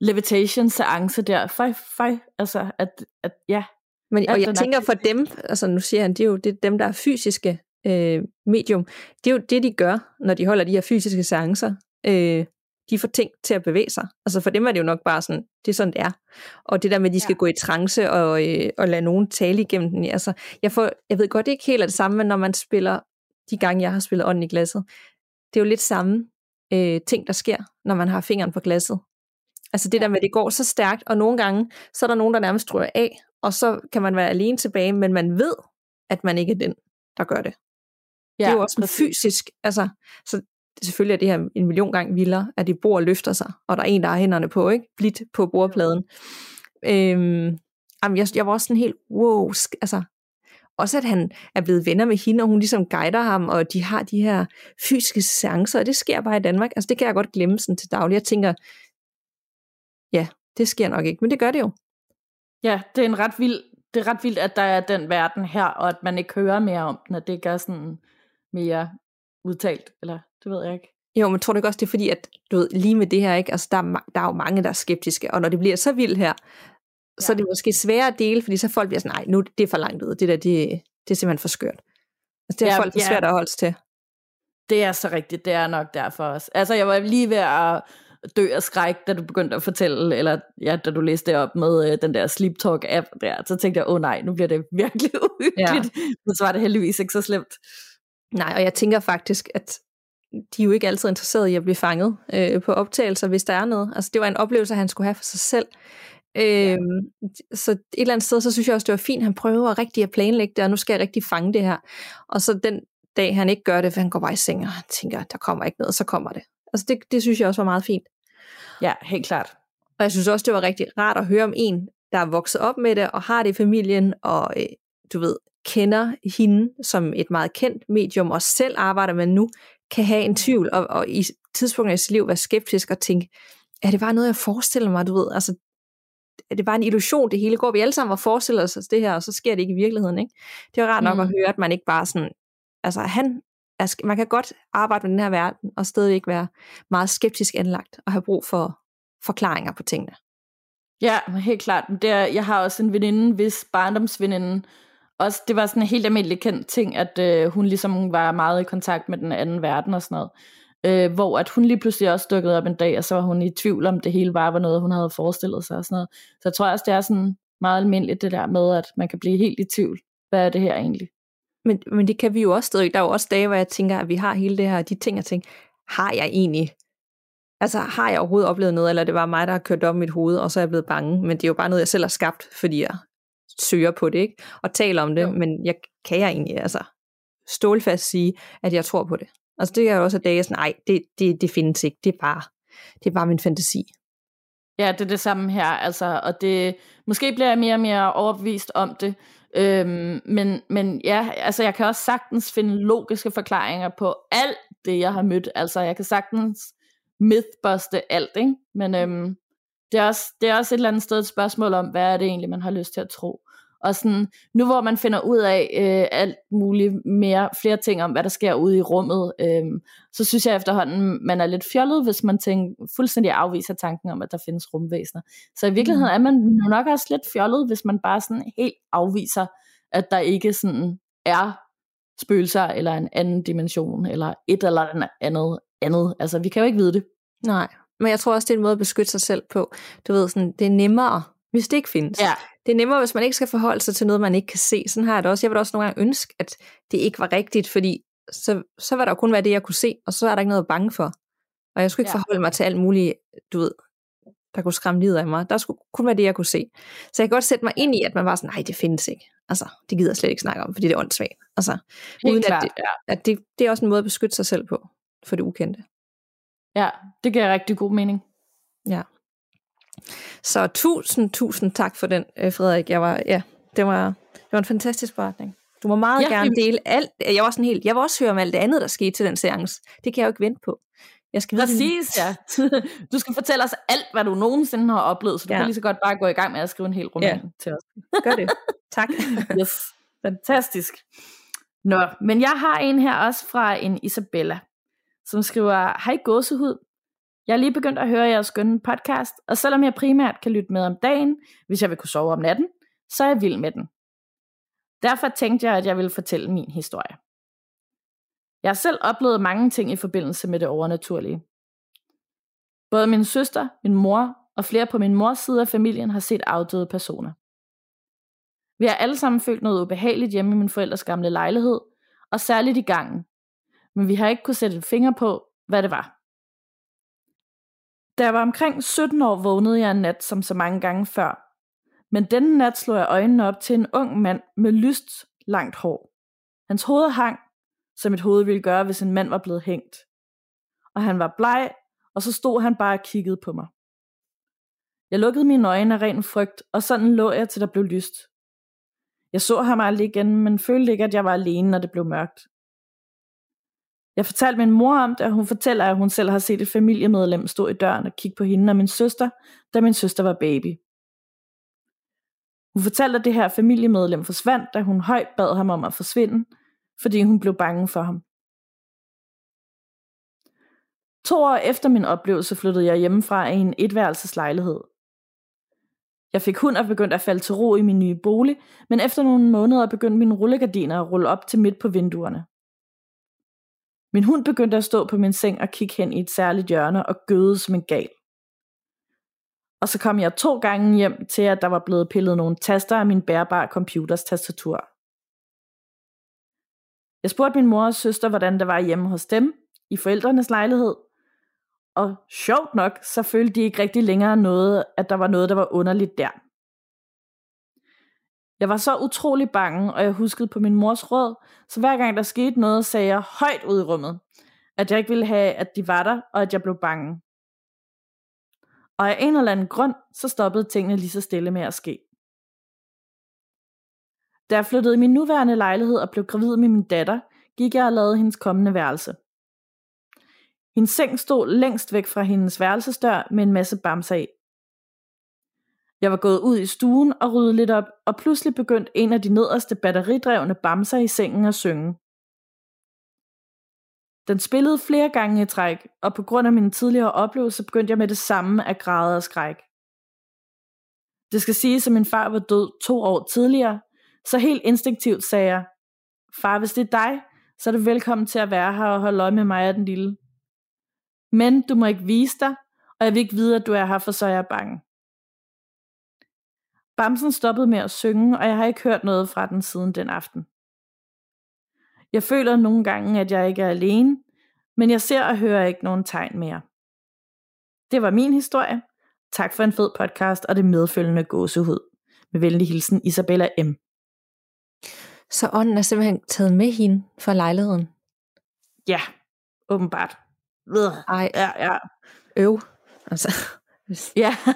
levitation seance der. Fej, fej, altså at, at ja. Men, og jeg tænker for dem, altså nu siger han, det er jo det er dem, der er fysiske øh, medium. Det er jo det, de gør, når de holder de her fysiske seancer. Øh, de får ting til at bevæge sig. Altså for dem er det jo nok bare sådan, det er sådan, det er. Og det der med, at de skal Ja. gå i trance og, øh, og lade nogen tale igennem den. Altså, jeg, får, jeg ved godt, det ikke helt er det samme, men når man spiller, de gange jeg har spillet ånden i glasset, det er jo lidt samme øh, ting, der sker, når man har fingeren på glasset. Altså det der med, at det går så stærkt, og nogle gange, så er der nogen, der nærmest ryger af, og så kan man være alene tilbage, men man ved, at man ikke er den, der gør det. Ja, det er jo også præcis. fysisk, altså, så selvfølgelig er det her en million gange vildere, at de bor og løfter sig, og der er en, der har hænderne på, ikke? Blidt på bordpladen. Øhm, jamen, jeg, jeg var også sådan helt, wow, altså, også at han er blevet venner med hende, og hun ligesom guider ham, og de har de her fysiske seancer, og det sker bare i Danmark. Altså, det kan jeg godt glemme sådan til daglig. Jeg tænker, ja, det sker nok ikke, men det gør det jo. Ja, det er en ret vild, det er ret vildt, at der er den verden her, og at man ikke hører mere om den, at det gør sådan mere udtalt, eller det ved jeg ikke. Jo, men tror du ikke også, det er fordi, at du ved, lige med det her, ikke? Altså, der, er, der er jo mange, der er skeptiske, og når det bliver så vildt her, ja. så er det måske sværere at dele, fordi så folk bliver sådan, nej, nu det er for langt ud, det der, det, det er simpelthen for skørt. Altså, det er ja, folk for ja. svært at holde til. Det er så rigtigt, det er nok derfor også. Altså, jeg var lige ved at dø af skræk, da du begyndte at fortælle, eller ja, da du læste det op med øh, den der Sleep Talk app der, så tænkte jeg, åh oh, nej, nu bliver det virkelig uhyggeligt. Ja. Men så var det heldigvis ikke så slemt. Nej, og jeg tænker faktisk, at de er jo ikke altid interesserede i at blive fanget øh, på optagelser, hvis der er noget. Altså, det var en oplevelse, han skulle have for sig selv. Øh, ja. Så et eller andet sted, så synes jeg også, det var fint, han prøver rigtig at planlægge det, og nu skal jeg rigtig fange det her. Og så den dag, han ikke gør det, for han går bare i seng, og tænker, der kommer ikke noget, og så kommer det. Altså det, det synes jeg også var meget fint. Ja, helt klart. Og jeg synes også, det var rigtig rart at høre om en, der er vokset op med det, og har det i familien, og øh, du ved, kender hende som et meget kendt medium, og selv arbejder med nu, kan have en tvivl, og, og i tidspunkter i sit liv være skeptisk og tænke, er det bare noget, jeg forestiller mig, du ved, altså, er det bare en illusion, det hele går, vi alle sammen og forestiller os det her, og så sker det ikke i virkeligheden, ikke? Det er rart nok mm. at høre, at man ikke bare sådan, altså han, er, man kan godt arbejde med den her verden, og stadigvæk være meget skeptisk anlagt, og have brug for forklaringer på tingene. Ja, helt klart. Det er, jeg har også en veninde, hvis barndomsveninde også, det var sådan en helt almindelig kendt ting, at øh, hun ligesom var meget i kontakt med den anden verden og sådan noget. Øh, hvor at hun lige pludselig også dukkede op en dag, og så var hun i tvivl om det hele bare var noget, hun havde forestillet sig og sådan noget. Så jeg tror også, det er sådan meget almindeligt det der med, at man kan blive helt i tvivl. Hvad er det her egentlig? Men, men det kan vi jo også stadig. Der er jo også dage, hvor jeg tænker, at vi har hele det her, de ting, jeg tænker, har jeg egentlig Altså, har jeg overhovedet oplevet noget, eller er det bare mig, der har kørt op i mit hoved, og så er jeg blevet bange? Men det er jo bare noget, jeg selv har skabt, fordi jeg søger på det, ikke? Og taler om det, jo. men jeg kan jeg egentlig altså stålfast sige, at jeg tror på det. Altså det er jo også at dage sådan, nej, det, det, det findes ikke, det er bare, det er bare min fantasi. Ja, det er det samme her, altså, og det, måske bliver jeg mere og mere overbevist om det, øhm, men, men ja, altså jeg kan også sagtens finde logiske forklaringer på alt det, jeg har mødt, altså jeg kan sagtens mythbuste alt, ikke? men øhm, det, er også, det er også et eller andet sted et spørgsmål om, hvad er det egentlig, man har lyst til at tro. Og sådan, nu hvor man finder ud af øh, alt muligt mere, flere ting om, hvad der sker ude i rummet, øh, så synes jeg efterhånden, man er lidt fjollet, hvis man tænker, fuldstændig afviser tanken om, at der findes rumvæsener. Så i virkeligheden er man nok også lidt fjollet, hvis man bare sådan helt afviser, at der ikke sådan er spøgelser, eller en anden dimension, eller et eller andet andet. Altså, vi kan jo ikke vide det. Nej, men jeg tror også, det er en måde at beskytte sig selv på. Du ved, sådan, det er nemmere, hvis det ikke findes. Ja. Det er nemmere, hvis man ikke skal forholde sig til noget, man ikke kan se. Sådan har jeg det også. Jeg vil også nogle gange ønske, at det ikke var rigtigt, fordi så, så var der jo kun være det, jeg kunne se, og så er der ikke noget at bange for. Og jeg skulle ikke ja. forholde mig til alt muligt, du ved, der kunne skræmme livet af mig. Der skulle kun være det, jeg kunne se. Så jeg kan godt sætte mig ind i, at man var sådan, nej, det findes ikke. Altså, det gider jeg slet ikke snakke om, fordi det er åndssvagt. Altså, Helt uden klart, at, det, ja. at det, det er også en måde at beskytte sig selv på, for det ukendte. Ja, det giver rigtig god mening. Ja. Så tusind, tusind tak for den, øh, Frederik. Jeg var, ja, det var, det var en fantastisk beretning. Du må meget ja, gerne dele alt. Jeg var sådan helt, jeg vil også høre om alt det andet, der skete til den seance. Det kan jeg jo ikke vente på. Jeg skal Præcis, ja. Du skal fortælle os alt, hvad du nogensinde har oplevet, så du ja. kan lige så godt bare gå i gang med at skrive en hel roman ja. til os. Gør det. tak. yes. Fantastisk. Nå, men jeg har en her også fra en Isabella, som skriver, Hej gåsehud, jeg er lige begyndt at høre jeres skønne podcast, og selvom jeg primært kan lytte med om dagen, hvis jeg vil kunne sove om natten, så er jeg vild med den. Derfor tænkte jeg, at jeg ville fortælle min historie. Jeg har selv oplevet mange ting i forbindelse med det overnaturlige. Både min søster, min mor og flere på min mors side af familien har set afdøde personer. Vi har alle sammen følt noget ubehageligt hjemme i min forældres gamle lejlighed, og særligt i gangen. Men vi har ikke kunne sætte en finger på, hvad det var. Da jeg var omkring 17 år, vågnede jeg en nat som så mange gange før. Men denne nat slog jeg øjnene op til en ung mand med lyst langt hår. Hans hoved hang, som et hoved ville gøre, hvis en mand var blevet hængt. Og han var bleg, og så stod han bare og kiggede på mig. Jeg lukkede mine øjne af ren frygt, og sådan lå jeg, til der blev lyst. Jeg så ham aldrig igen, men følte ikke, at jeg var alene, når det blev mørkt. Jeg fortalte min mor om det, og hun fortæller, at hun selv har set et familiemedlem stå i døren og kigge på hende og min søster, da min søster var baby. Hun fortalte, at det her familiemedlem forsvandt, da hun højt bad ham om at forsvinde, fordi hun blev bange for ham. To år efter min oplevelse flyttede jeg hjemmefra i en etværelseslejlighed. Jeg fik hund og begyndte at falde til ro i min nye bolig, men efter nogle måneder begyndte mine rullegardiner at rulle op til midt på vinduerne. Min hund begyndte at stå på min seng og kigge hen i et særligt hjørne og gøde som en gal. Og så kom jeg to gange hjem til, at der var blevet pillet nogle taster af min bærbare computers tastatur. Jeg spurgte min mor og søster, hvordan det var hjemme hos dem, i forældrenes lejlighed, og sjovt nok, så følte de ikke rigtig længere noget, at der var noget, der var underligt der. Jeg var så utrolig bange, og jeg huskede på min mors råd, så hver gang der skete noget, sagde jeg højt ud i rummet, at jeg ikke ville have, at de var der, og at jeg blev bange. Og af en eller anden grund, så stoppede tingene lige så stille med at ske. Da jeg flyttede i min nuværende lejlighed og blev gravid med min datter, gik jeg og lavede hendes kommende værelse. Hendes seng stod længst væk fra hendes værelsesdør med en masse bamser af. Jeg var gået ud i stuen og ryddet lidt op, og pludselig begyndte en af de nederste batteridrevne bamser i sengen at synge. Den spillede flere gange i træk, og på grund af min tidligere oplevelse begyndte jeg med det samme at græde og skræk. Det skal siges, at min far var død to år tidligere, så helt instinktivt sagde jeg, far, hvis det er dig, så er du velkommen til at være her og holde øje med mig og den lille. Men du må ikke vise dig, og jeg vil ikke vide, at du er her, for så er jeg bange. Bamsen stoppede med at synge, og jeg har ikke hørt noget fra den siden den aften. Jeg føler nogle gange, at jeg ikke er alene, men jeg ser og hører ikke nogen tegn mere. Det var min historie. Tak for en fed podcast og det medfølgende gåsehud. Med venlig hilsen Isabella M. Så ånden er simpelthen taget med hende fra lejligheden? Ja, åbenbart. Ej, ja, ja. Øv. Altså. Ja.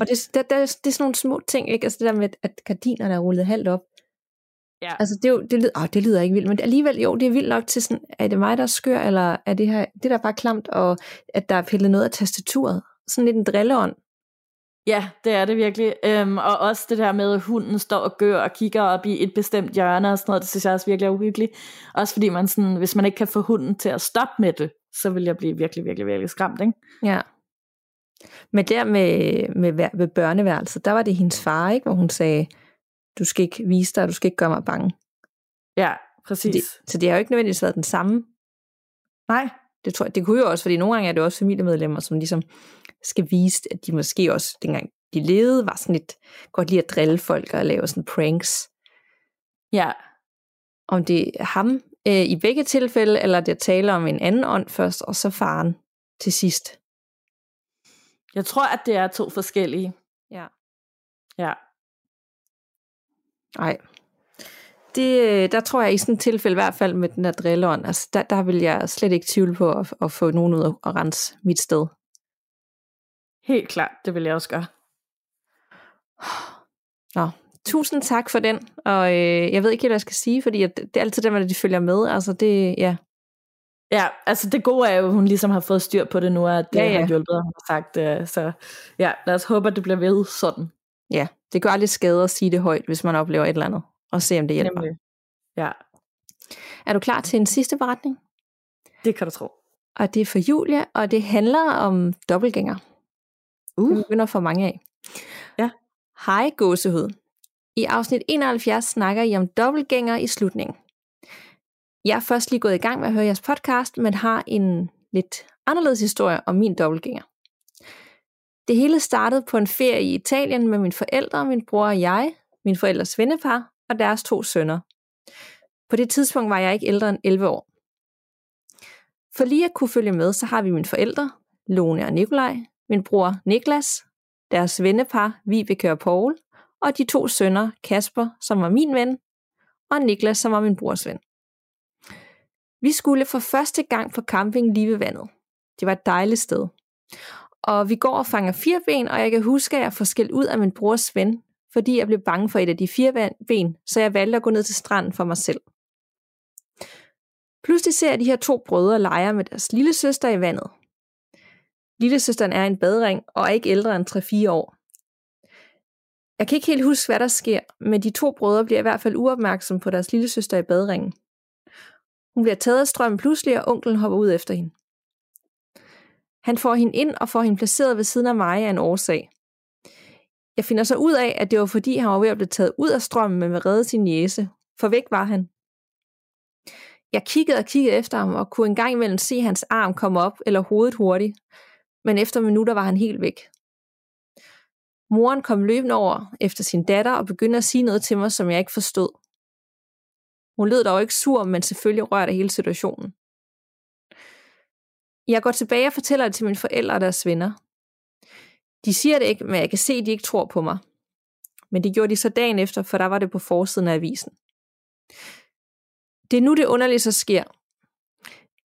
og det, det, det, det er sådan nogle små ting, ikke? Altså det der med, at gardinerne er rullet halvt op. Ja. Altså det, er jo, det, lyder, åh, det lyder ikke vildt, men alligevel, jo, det er vildt nok til sådan, er det mig, der er skør, eller er det her, det der bare klamt, og at der er pillet noget af tastaturet. Sådan lidt en drilleånd. Ja, det er det virkelig. Øhm, og også det der med, at hunden står og gør og kigger op i et bestemt hjørne og sådan noget, det synes jeg også virkelig er uhyggeligt. Også fordi man sådan, hvis man ikke kan få hunden til at stoppe med det, så vil jeg blive virkelig, virkelig, virkelig skræmt, ikke? Ja. Men der med, med, med børneværelset, der var det hendes far, ikke? Hvor hun sagde, du skal ikke vise dig, du skal ikke gøre mig bange. Ja, præcis. Så det, så det har jo ikke nødvendigvis været den samme. Nej. Det, tror jeg, det kunne jo også, fordi nogle gange er det også familiemedlemmer, som ligesom skal vise, at de måske også, dengang de levede, var sådan lidt godt lide at drille folk og lave sådan pranks. Ja. Om det er ham øh, i begge tilfælde, eller det taler om en anden ånd først, og så faren til sidst. Jeg tror, at det er to forskellige. Ja. Ja. Nej. Det, øh, der tror jeg i sådan et tilfælde, i hvert fald med den der drilleånd, altså der, der vil jeg slet ikke tvivle på at, at få nogen ud og rense mit sted. Helt klart, det vil jeg også gøre. Nå, tusind tak for den, og øh, jeg ved ikke helt, hvad jeg skal sige, fordi at det er altid dem, at de følger med, altså det, ja. Ja, altså det gode er jo, at hun ligesom har fået styr på det nu, at det Ja, ja. har hjulpet, og hun har sagt det, så ja, lad os håbe, at det bliver ved sådan. Ja, det gør aldrig skade at sige det højt, hvis man oplever et eller andet, og se om det hjælper. Nemlig. Ja, Er du klar til en sidste beretning? det kan du tro. Og det er for Julia, og det handler om dobbeltgænger. Uh. Det begynder for mange af. Ja. Hej gåsehud. I afsnit 71 snakker I om dobbeltgænger i slutningen. Jeg er først lige gået i gang med at høre jeres podcast, men har en lidt anderledes historie om min dobbeltgænger. Det hele startede på en ferie i Italien med mine forældre, min bror og jeg, min forældres vennepar og deres to sønner. På det tidspunkt var jeg ikke ældre end 11 år. For lige at kunne følge med, så har vi mine forældre, Lone og Nikolaj, min bror Niklas, deres vennepar Vibeke og Paul, og de to sønner Kasper, som var min ven, og Niklas, som var min brors ven. Vi skulle for første gang på camping lige ved vandet. Det var et dejligt sted. Og vi går og fanger fireben, og jeg kan huske, at jeg får skældt ud af min brors ven, fordi jeg blev bange for et af de fire ben, så jeg valgte at gå ned til stranden for mig selv. Pludselig ser jeg de her to brødre lege med deres lille søster i vandet. Lillesøsteren er i en badring og er ikke ældre end 3-4 år. Jeg kan ikke helt huske, hvad der sker, men de to brødre bliver i hvert fald uopmærksomme på deres lille søster i badringen. Hun bliver taget af strømmen pludselig, og onklen hopper ud efter hende. Han får hende ind og får hende placeret ved siden af mig af en årsag. Jeg finder så ud af, at det var fordi, han var ved at blive taget ud af strømmen, men vil redde sin jæse. For væk var han. Jeg kiggede og kiggede efter ham, og kunne engang imellem se hans arm komme op, eller hovedet hurtigt. Men efter minutter var han helt væk. Moren kom løbende over efter sin datter og begyndte at sige noget til mig, som jeg ikke forstod. Hun lød dog ikke sur, men selvfølgelig rørt af hele situationen. Jeg går tilbage og fortæller det til mine forældre og deres venner. De siger det ikke, men jeg kan se, at de ikke tror på mig. Men det gjorde de så dagen efter, for der var det på forsiden af avisen. Det er nu det underlige så sker.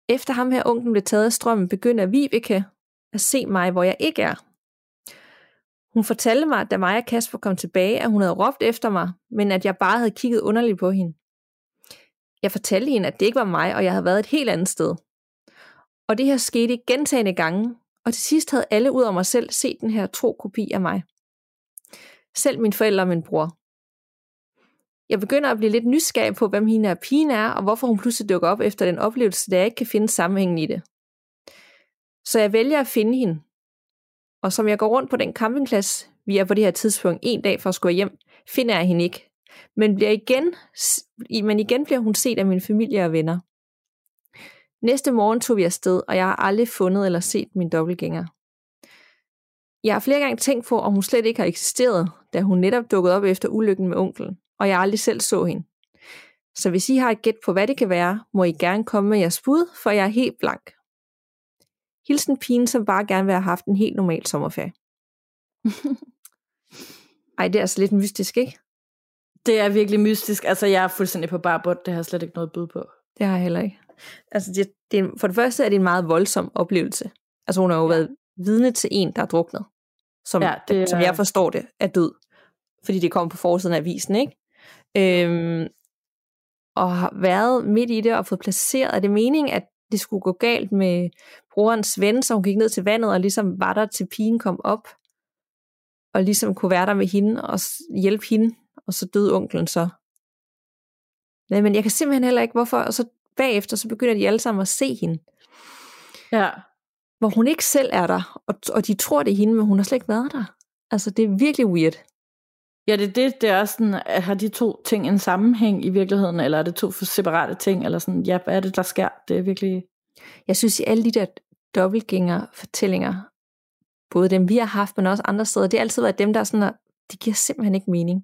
Efter ham her ungen blev taget af strømmen, begynder Vibeke at se mig, hvor jeg ikke er. Hun fortalte mig, at da mig og Kasper kom tilbage, at hun havde råbt efter mig, men at jeg bare havde kigget underligt på hende. Jeg fortalte hende, at det ikke var mig, og jeg havde været et helt andet sted. Og det her skete gentagende gange, og til sidst havde alle ud af mig selv set den her tro kopi af mig. Selv mine forældre og min bror. Jeg begynder at blive lidt nysgerrig på, hvem hende er pigen er, og hvorfor hun pludselig dukker op efter den oplevelse, da jeg ikke kan finde sammenhængen i det. Så jeg vælger at finde hende. Og som jeg går rundt på den campingplads, vi er på det her tidspunkt en dag for at skulle hjem, finder jeg hende ikke. Men, bliver igen, men igen bliver hun set af min familie og venner. Næste morgen tog vi afsted, og jeg har aldrig fundet eller set min dobbeltgænger. Jeg har flere gange tænkt på, om hun slet ikke har eksisteret, da hun netop dukkede op efter ulykken med onkelen, og jeg aldrig selv så hende. Så hvis I har et gæt på, hvad det kan være, må I gerne komme med jeres bud, for jeg er helt blank. Hilsen pigen, som bare gerne vil have haft en helt normal sommerferie. Ej, det er altså lidt mystisk, ikke? Det er virkelig mystisk. Altså, jeg er fuldstændig på bare bund. Det har jeg slet ikke noget bud på. Det har jeg heller ikke. Altså, det, det, for det første er det en meget voldsom oplevelse. Altså, hun har jo ja. været vidne til en, der er druknet. Som, ja, det, er... som jeg forstår det, er død. Fordi det kom på forsiden af avisen, ikke? Øhm, og har været midt i det og fået placeret. Er det meningen, at det skulle gå galt med brorens ven, så hun gik ned til vandet og ligesom var der til pigen kom op? Og ligesom kunne være der med hende og hjælpe hende, og så døde onklen så. Nej, men jeg kan simpelthen heller ikke, hvorfor. Og så bagefter, så begynder de alle sammen at se hende. Ja. Hvor hun ikke selv er der, og, og de tror, det er hende, men hun har slet ikke været der. Altså, det er virkelig weird. Ja, det er det, det er også sådan, at har de to ting en sammenhæng i virkeligheden, eller er det to separate ting, eller sådan, ja, hvad er det, der sker? Det er virkelig... Jeg synes, i alle de der dobbeltgænger fortællinger, både dem vi har haft, men også andre steder, det har altid været dem, der er sådan, at det giver simpelthen ikke mening.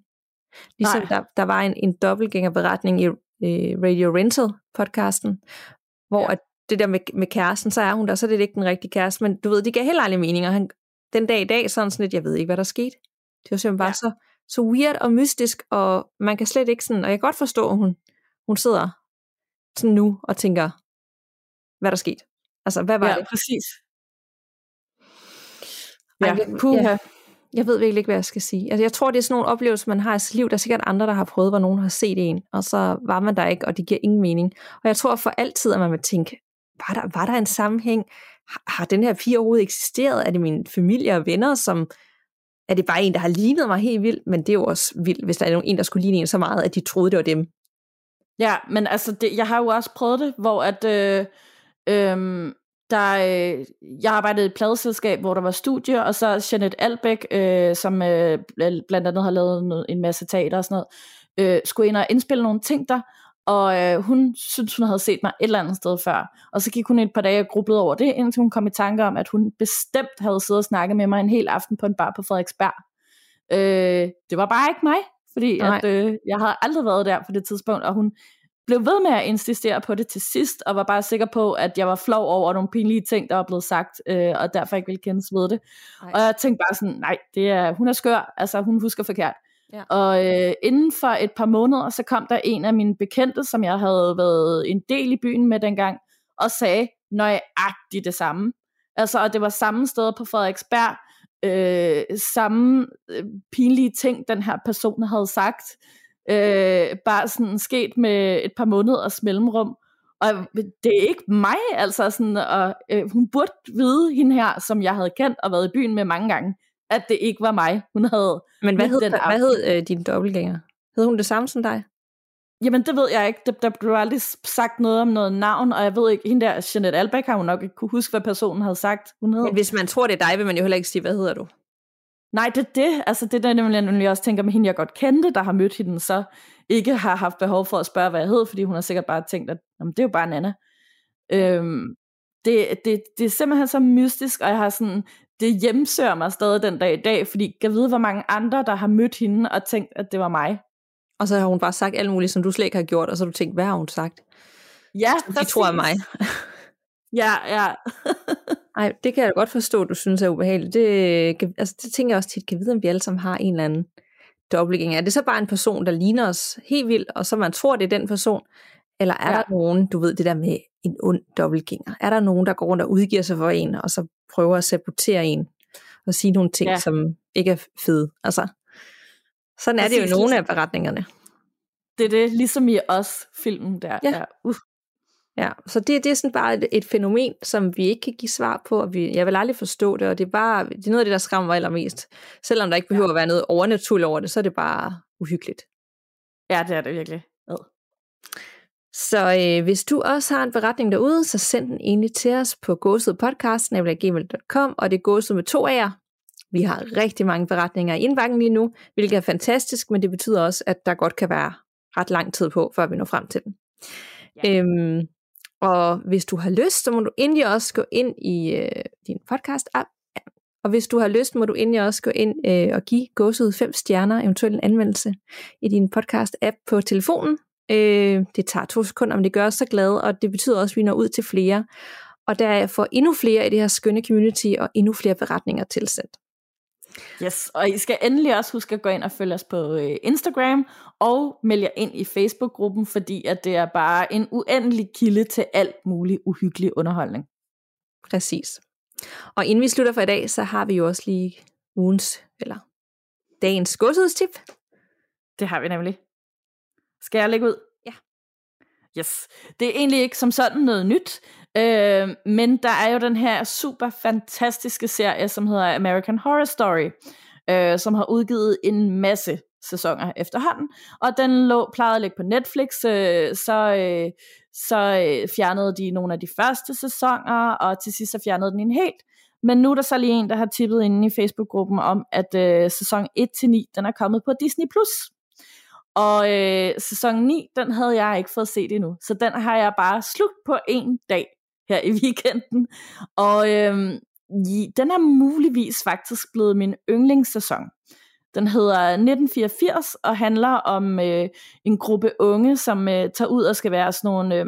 Ligesom der, der var en, en dobbeltgængerberetning i øh, Radio Rental podcasten, hvor ja. at det der med, med kæresten, så er hun der, så er det ikke den rigtige kæreste, men du ved, det gav heller aldrig mening, og han, den dag i dag, sådan sådan lidt, jeg ved ikke, hvad der skete. Det var simpelthen bare ja. så, så weird og mystisk, og man kan slet ikke sådan, og jeg kan godt forstå, at hun, hun sidder sådan nu og tænker, hvad der skete. Altså, hvad var ja, det? præcis. Ja, Ej, ja jeg ved virkelig ikke, hvad jeg skal sige. Altså, jeg tror, det er sådan nogle oplevelser, man har i sit liv. Der er sikkert andre, der har prøvet, hvor nogen har set en, og så var man der ikke, og det giver ingen mening. Og jeg tror for altid, at man vil tænke, var der, var der en sammenhæng? Har, har den her pige overhovedet eksisteret? Er det min familie og venner, som... Er det bare en, der har lignet mig helt vildt? Men det er jo også vildt, hvis der er en, der skulle ligne en så meget, at de troede, det var dem. Ja, men altså, det, jeg har jo også prøvet det, hvor at... Øh, øh, der, øh, jeg arbejdede i et pladeselskab, hvor der var studier, og så Janet Albæk, øh, som øh, blandt andet har lavet en masse teater og sådan noget, øh, skulle ind og indspille nogle ting der, og øh, hun syntes, hun havde set mig et eller andet sted før. Og så gik hun et par dage og grublede over det, indtil hun kom i tanke om, at hun bestemt havde siddet og snakket med mig en hel aften på en bar på Frederiksberg. Øh, det var bare ikke mig, fordi at, øh, jeg havde aldrig været der på det tidspunkt, og hun blev ved med at insistere på det til sidst, og var bare sikker på, at jeg var flov over nogle pinlige ting, der var blevet sagt, øh, og derfor ikke ville kendes ved det. Ej. Og jeg tænkte bare sådan, nej, det er, hun er skør, altså hun husker forkert. Ja. Og øh, inden for et par måneder, så kom der en af mine bekendte, som jeg havde været en del i byen med dengang, og sagde nøjagtigt det samme. Altså, og det var samme sted på Frederiksberg, øh, samme øh, pinlige ting, den her person havde sagt øh, bare sådan sket med et par måneders mellemrum. Og det er ikke mig, altså sådan, og øh, hun burde vide hende her, som jeg havde kendt og været i byen med mange gange, at det ikke var mig, hun havde. Men hvad hed, den hvad hed øh, din dobbeltgænger? Hed hun det samme som dig? Jamen, det ved jeg ikke. Der, der blev aldrig sagt noget om noget navn, og jeg ved ikke, hende der, Jeanette Albeck, har hun nok ikke kunne huske, hvad personen havde sagt, hun hed. Men hvis man tror, det er dig, vil man jo heller ikke sige, hvad hedder du? Nej, det er det. Altså, det er der nemlig, nemlig også tænker med hende, jeg godt kendte, der har mødt hende, så ikke har haft behov for at spørge, hvad jeg hed, fordi hun har sikkert bare tænkt, at jamen, det er jo bare Nana. Øhm, det, det, det er simpelthen så mystisk, og jeg har sådan, det hjemsøger mig stadig den dag i dag, fordi jeg ved, hvor mange andre, der har mødt hende og tænkt, at det var mig. Og så har hun bare sagt alt muligt, som du slet ikke har gjort, og så har du tænkt, hvad har hun sagt? Ja, De tror af mig. ja, ja. Ej, det kan jeg godt forstå, du synes er ubehageligt. Det, altså, det tænker jeg også tit, kan vide, om vi alle sammen har en eller anden dobbeltgænger. Er det så bare en person, der ligner os helt vildt, og så man tror, det er den person? Eller er Ja. ja. der nogen, du ved det der med en ond dobbeltgænger? Er der nogen, der går rundt og udgiver sig for en, og så prøver at sabotere en, og sige nogle ting, Ja. ja. som ikke er fede? Altså, sådan er det jo i Præcis. nogle af beretningerne. Det er det, ligesom i os filmen der. Ja. ja. Uh. Ja, så det, det er sådan bare et, et fænomen, som vi ikke kan give svar på, og vi, jeg vil aldrig forstå det, og det er bare, det er noget af det, der skræmmer mig allermest. Selvom der ikke behøver at være noget overnaturligt over det, så er det bare uhyggeligt. ja, det er det virkelig. Ad. Så øh, hvis du også har en beretning derude, så send den egentlig til os på gåsudpodcast.gmail.com, og det er gåsud med to af Vi har rigtig mange beretninger i indbakken lige nu, hvilket er fantastisk, men det betyder også, at der godt kan være ret lang tid på, før vi når frem til den. Ja. Øhm, og hvis du har lyst, så må du endelig også gå ind i øh, din podcast-app. Og hvis du har lyst, må du endelig også gå ind øh, og give gåsud fem stjerner, eventuelt en anmeldelse i din podcast-app på telefonen. Øh, det tager to sekunder, men det gør os så glade, og det betyder også, at vi når ud til flere. Og der får endnu flere i det her skønne community, og endnu flere beretninger tilsendt. Yes, og I skal endelig også huske at gå ind og følge os på øh, Instagram, og melde jer ind i Facebook-gruppen, fordi at det er bare en uendelig kilde til alt mulig uhyggelig underholdning. Præcis. Og inden vi slutter for i dag, så har vi jo også lige ugens, eller dagens godsudstip. Det har vi nemlig. Skal jeg lægge ud? Ja. Yes. Det er egentlig ikke som sådan noget nyt, øh, men der er jo den her super fantastiske serie, som hedder American Horror Story, øh, som har udgivet en masse sæsoner efterhånden, og den lå, plejede at ligge på Netflix, øh, så, øh, så øh, fjernede de nogle af de første sæsoner, og til sidst så fjernede den en helt. Men nu er der så lige en, der har tippet inde i Facebook-gruppen om, at øh, sæson 1-9, den er kommet på Disney+. Plus. Og øh, sæson 9, den havde jeg ikke fået set endnu, så den har jeg bare slugt på en dag her i weekenden. Og øh, den er muligvis faktisk blevet min yndlingssæson. Den hedder 1984 og handler om øh, en gruppe unge, som øh, tager ud og skal være sådan nogle, øh,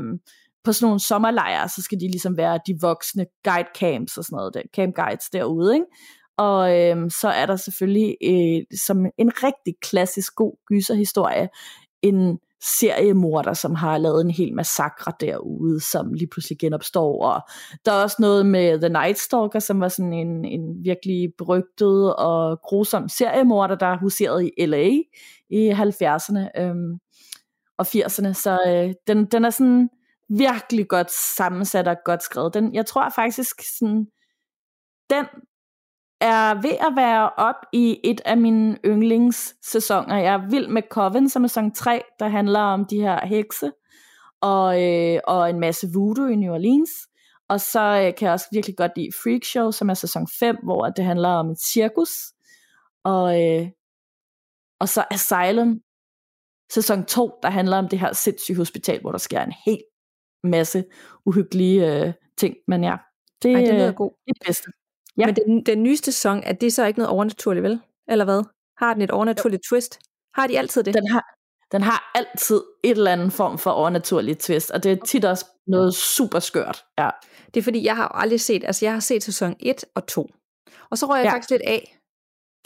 på sådan nogle sommerlejre, så skal de ligesom være de voksne guide camps og sådan noget, der, camp guides derude, ikke? Og øhm, så er der selvfølgelig øh, som en rigtig klassisk god gyserhistorie, en seriemorder, som har lavet en hel massakre derude, som lige pludselig genopstår. Og der er også noget med The Night Stalker, som var sådan en, en virkelig berygtet og grusom seriemorder, der huserede i LA i 70'erne øhm, og 80'erne. Så øh, den, den er sådan virkelig godt sammensat og godt skrevet. Den, jeg tror faktisk, sådan, den er ved at være op i et af mine yndlingssæsoner. Jeg er vild med Coven, som er sæson 3, der handler om de her hekse og, øh, og en masse voodoo i New Orleans. Og så øh, kan jeg også virkelig godt lide Freak Show, som er sæson 5, hvor det handler om et cirkus. Og, øh, og så Asylum, sæson 2, der handler om det her sindssyge hospital, hvor der sker en hel masse uhyggelige øh, ting. Men ja, det, Ej, det lyder øh, god. det er det bedste. Ja. Men den, den nyeste sæson, er det så ikke noget overnaturligt, vel? Eller hvad? Har den et overnaturligt twist? Har de altid det? Den har, den har altid et eller andet form for overnaturligt twist, og det er tit også noget super skørt. Ja. Det er fordi, jeg har jo aldrig set, altså jeg har set sæson 1 og 2. Og så røg jeg ja. faktisk lidt af.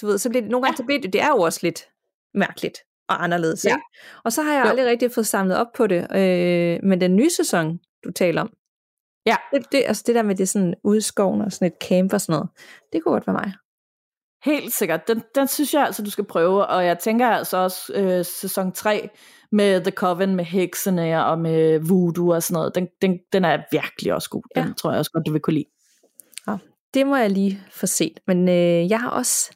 Du ved, så bliver det, nogle gange, Ja. så bliver det, det er jo også lidt mærkeligt og anderledes. Ja. Ikke? Og så har jeg Jo. aldrig rigtig fået samlet op på det. Øh, men den nye sæson, du taler om, Ja. det, det, altså det der med det sådan udskoven og sådan et camp og sådan noget, det kunne godt være mig. Helt sikkert. Den, den synes jeg altså, du skal prøve, og jeg tænker altså også øh, sæson 3 med The Coven, med heksene og med voodoo og sådan noget, den, den, den er virkelig også god. Den Ja. tror jeg også godt, du vil kunne lide. Det må jeg lige få set. Men øh, jeg har også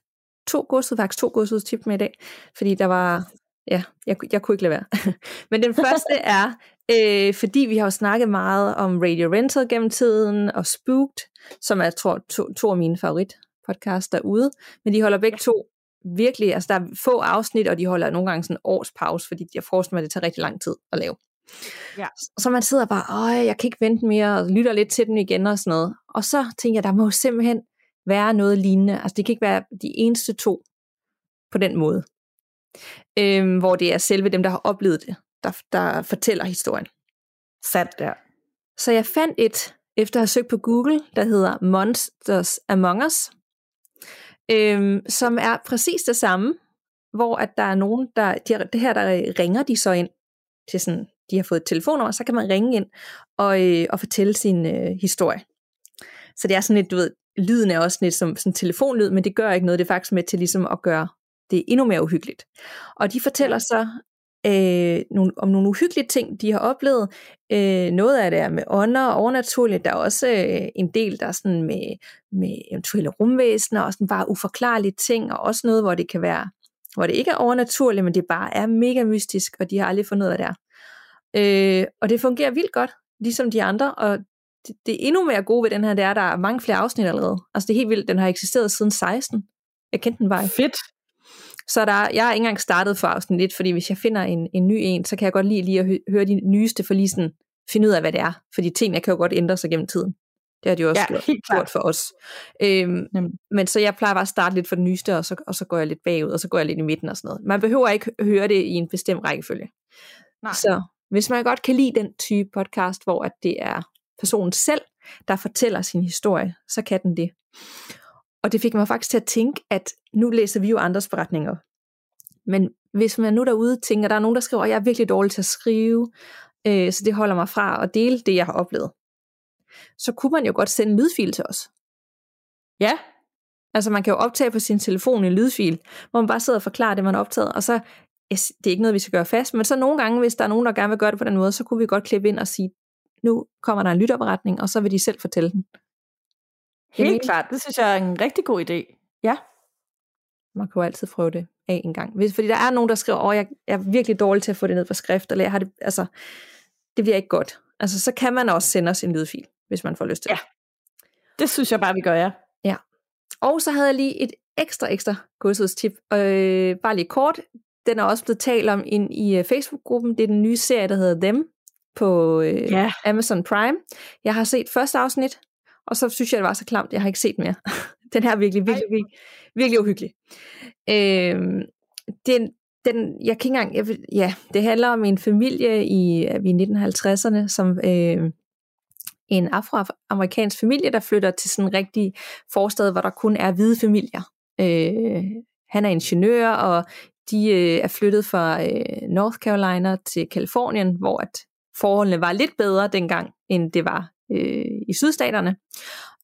to godsud, faktisk to godsudstip med i dag, fordi der var ja, jeg, jeg kunne ikke lade være. Men den første er, øh, fordi vi har jo snakket meget om Radio Rental gennem tiden, og Spooked, som er, tror, to, to af mine favorit podcast derude. Men de holder begge to virkelig, altså der er få afsnit, og de holder nogle gange sådan en års pause, fordi jeg forestiller mig, at det tager rigtig lang tid at lave. Ja. Så man sidder bare, åh, jeg kan ikke vente mere, og lytter lidt til den igen og sådan noget. Og så tænker jeg, der må simpelthen være noget lignende. Altså det kan ikke være de eneste to på den måde. Øhm, hvor det er selve dem, der har oplevet det, der, der fortæller historien. Sat der. Så jeg fandt et, efter at have søgt på Google, der hedder Monsters Among Us, øhm, som er præcis det samme, hvor at der er nogen, der, de, det her der ringer de så ind til sådan, de har fået et telefonnummer, så kan man ringe ind og, øh, og fortælle sin øh, historie. Så det er sådan lidt, du ved, lyden er også lidt som sådan telefonlyd, men det gør ikke noget, det er faktisk med til ligesom at gøre det endnu mere uhyggeligt. Og de fortæller så øh, nogle, om nogle uhyggelige ting, de har oplevet. Øh, noget af det er med ånder og overnaturligt. Der er også øh, en del, der er sådan med, med eventuelle rumvæsener og sådan bare uforklarlige ting, og også noget, hvor det kan være, hvor det ikke er overnaturligt, men det bare er mega mystisk, og de har aldrig fundet ud af det er. Øh, og det fungerer vildt godt, ligesom de andre, og det, det endnu mere gode ved den her, det er, at der er mange flere afsnit allerede. Altså det er helt vildt, den har eksisteret siden 16. Jeg kendte den bare Fedt så der, jeg har ikke engang startet for afsnit lidt, fordi hvis jeg finder en, en ny en, så kan jeg godt lide lige at hø- høre de nyeste, for lige sådan finde ud af, hvad det er. Fordi tingene kan jo godt ændre sig gennem tiden. Det har de jo også Ja, gjort, gjort for os. Øhm, Jamen. men så jeg plejer bare at starte lidt for det nyeste, og så, og så går jeg lidt bagud, og så går jeg lidt i midten og sådan noget. Man behøver ikke høre det i en bestemt rækkefølge. Nej. Så hvis man godt kan lide den type podcast, hvor at det er personen selv, der fortæller sin historie, så kan den det. Og det fik mig faktisk til at tænke, at nu læser vi jo andres beretninger. Men hvis man nu derude tænker, der er nogen, der skriver, at jeg er virkelig dårlig til at skrive, øh, så det holder mig fra at dele det, jeg har oplevet, så kunne man jo godt sende en lydfil til os. Ja, Altså man kan jo optage på sin telefon en lydfil, hvor man bare sidder og forklarer det, man har optaget, og så, det er ikke noget, vi skal gøre fast, men så nogle gange, hvis der er nogen, der gerne vil gøre det på den måde, så kunne vi godt klippe ind og sige, nu kommer der en lytterberetning, og så vil de selv fortælle den. Helt Jamen, klart. Det synes jeg er en rigtig god idé. Ja. Man kan jo altid prøve det af en gang. Hvis, fordi der er nogen, der skriver, at jeg, jeg er virkelig dårlig til at få det ned på skrift, eller jeg har det, altså, det bliver ikke godt. Altså, så kan man også sende os en lydfil, hvis man får lyst til Ja. det. Det synes jeg bare, vi gør, ja. Og så havde jeg lige et ekstra, ekstra kursus-tip. Øh, bare lige kort. Den er også blevet talt om ind i uh, Facebook-gruppen. Det er den nye serie, der hedder Them på øh, Ja. Amazon Prime. Jeg har set første afsnit, og så synes jeg, det var så klamt, jeg har ikke set mere. den her er virkelig, virkelig, virkelig, virkelig uhyggelig. Øh, den, den, jeg kan ikke engang, jeg, ja, det handler om en familie i, i 1950'erne, som øh, en afroamerikansk familie, der flytter til sådan en rigtig forstad, hvor der kun er hvide familier. Øh, han er ingeniør, og de øh, er flyttet fra øh, North Carolina til Kalifornien, hvor at forholdene var lidt bedre dengang, end det var øh, i sydstaterne.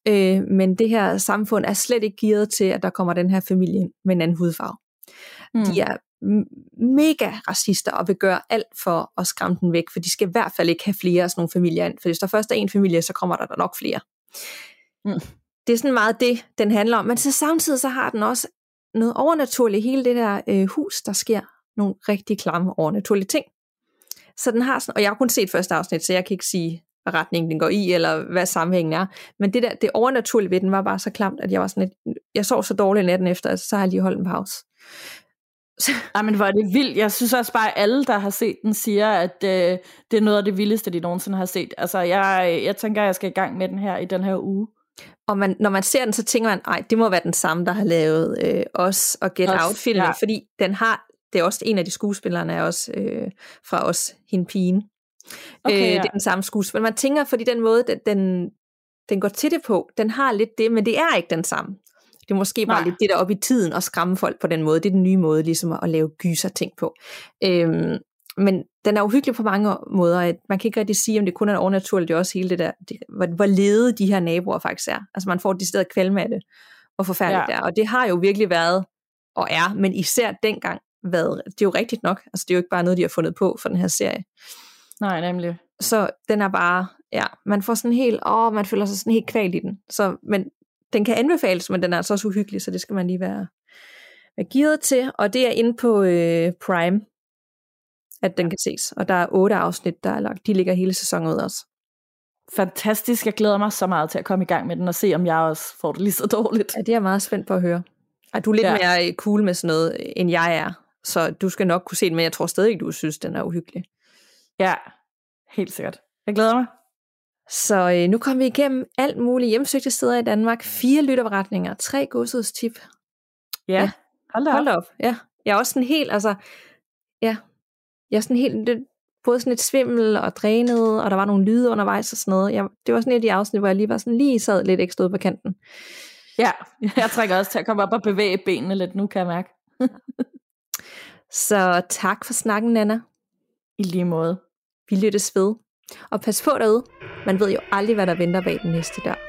Øh, men det her samfund er slet ikke gearet til, at der kommer den her familie ind med en anden hudfarve. Mm. De er mega racister og vil gøre alt for at skræmme den væk, for de skal i hvert fald ikke have flere af sådan nogle familier ind, for hvis der først er en familie, så kommer der, der nok flere. Mm. Det er sådan meget det, den handler om, men så samtidig så har den også noget overnaturligt, hele det der øh, hus, der sker nogle rigtig klamme overnaturlige ting. Så den har sådan, og jeg har kun set første afsnit, så jeg kan ikke sige, retning den går i, eller hvad sammenhængen er. Men det der, det overnaturlige ved den var bare så klamt, at jeg var sådan lidt, jeg sov så dårligt natten efter, så har jeg lige holdt en pause. Ej, men hvor er det vildt. Jeg synes også bare, at alle, der har set den, siger, at øh, det er noget af det vildeste, de nogensinde har set. Altså, jeg, jeg tænker, jeg skal i gang med den her i den her uge. Og man, når man ser den, så tænker man, ej, det må være den samme, der har lavet øh, os og Get Out-filmen, ja. fordi den har, det er også en af de skuespillerne, er også øh, fra os, hende pigen. Okay, øh, ja. Det er den samme skuespiller. Man tænker, fordi den måde, den, den, den går til det på, den har lidt det, men det er ikke den samme. Det er måske bare Nej. lidt det der op i tiden og skræmme folk på den måde. Det er den nye måde, ligesom at, at lave gyser ting på. Øhm, men den er uhyggelig på mange måder. at Man kan ikke rigtig sige, om det kun er overnaturligt. Det er også hele det der, det, hvor, hvor lede de her naboer faktisk er. Altså man får de steder kvalme af det, hvor forfærdeligt ja. det er. Og det har jo virkelig været, og er, men især dengang været, det er jo rigtigt nok. Altså det er jo ikke bare noget, de har fundet på for den her serie. Nej, nemlig. Så den er bare, ja, man får sådan helt, åh, man føler sig sådan helt kvalt i den. Så, men den kan anbefales, men den er altså også uhyggelig, så det skal man lige være, være gearet til. Og det er inde på øh, Prime, at den kan ses. Og der er otte afsnit, der er lagt. De ligger hele sæsonen ud også. Fantastisk. Jeg glæder mig så meget til at komme i gang med den og se, om jeg også får det lige så dårligt. Ja, det er jeg meget spændt på at høre. Ej, du er lidt ja. mere cool med sådan noget, end jeg er. Så du skal nok kunne se den, men jeg tror stadig ikke, du synes, den er uhyggelig. Ja, helt sikkert. Jeg glæder mig. Så øh, nu kommer vi igennem alt muligt hjemsøgte steder i Danmark. Fire lytterberetninger, tre godshedstip. Ja, ja. hold da op. Hold op. Ja. Jeg er også sådan helt, altså, ja, jeg er sådan helt, det, både sådan et svimmel og drænet, og der var nogle lyde undervejs og sådan noget. Jeg, det var sådan et af de afsnit, hvor jeg lige var sådan lige sad lidt ekstra ude på kanten. Ja, jeg trækker også til at komme op og bevæge benene lidt nu, kan jeg mærke. Så tak for snakken, Nana. I lige måde. Vi lyttes ved. Og pas på derude. Man ved jo aldrig, hvad der venter bag den næste dør.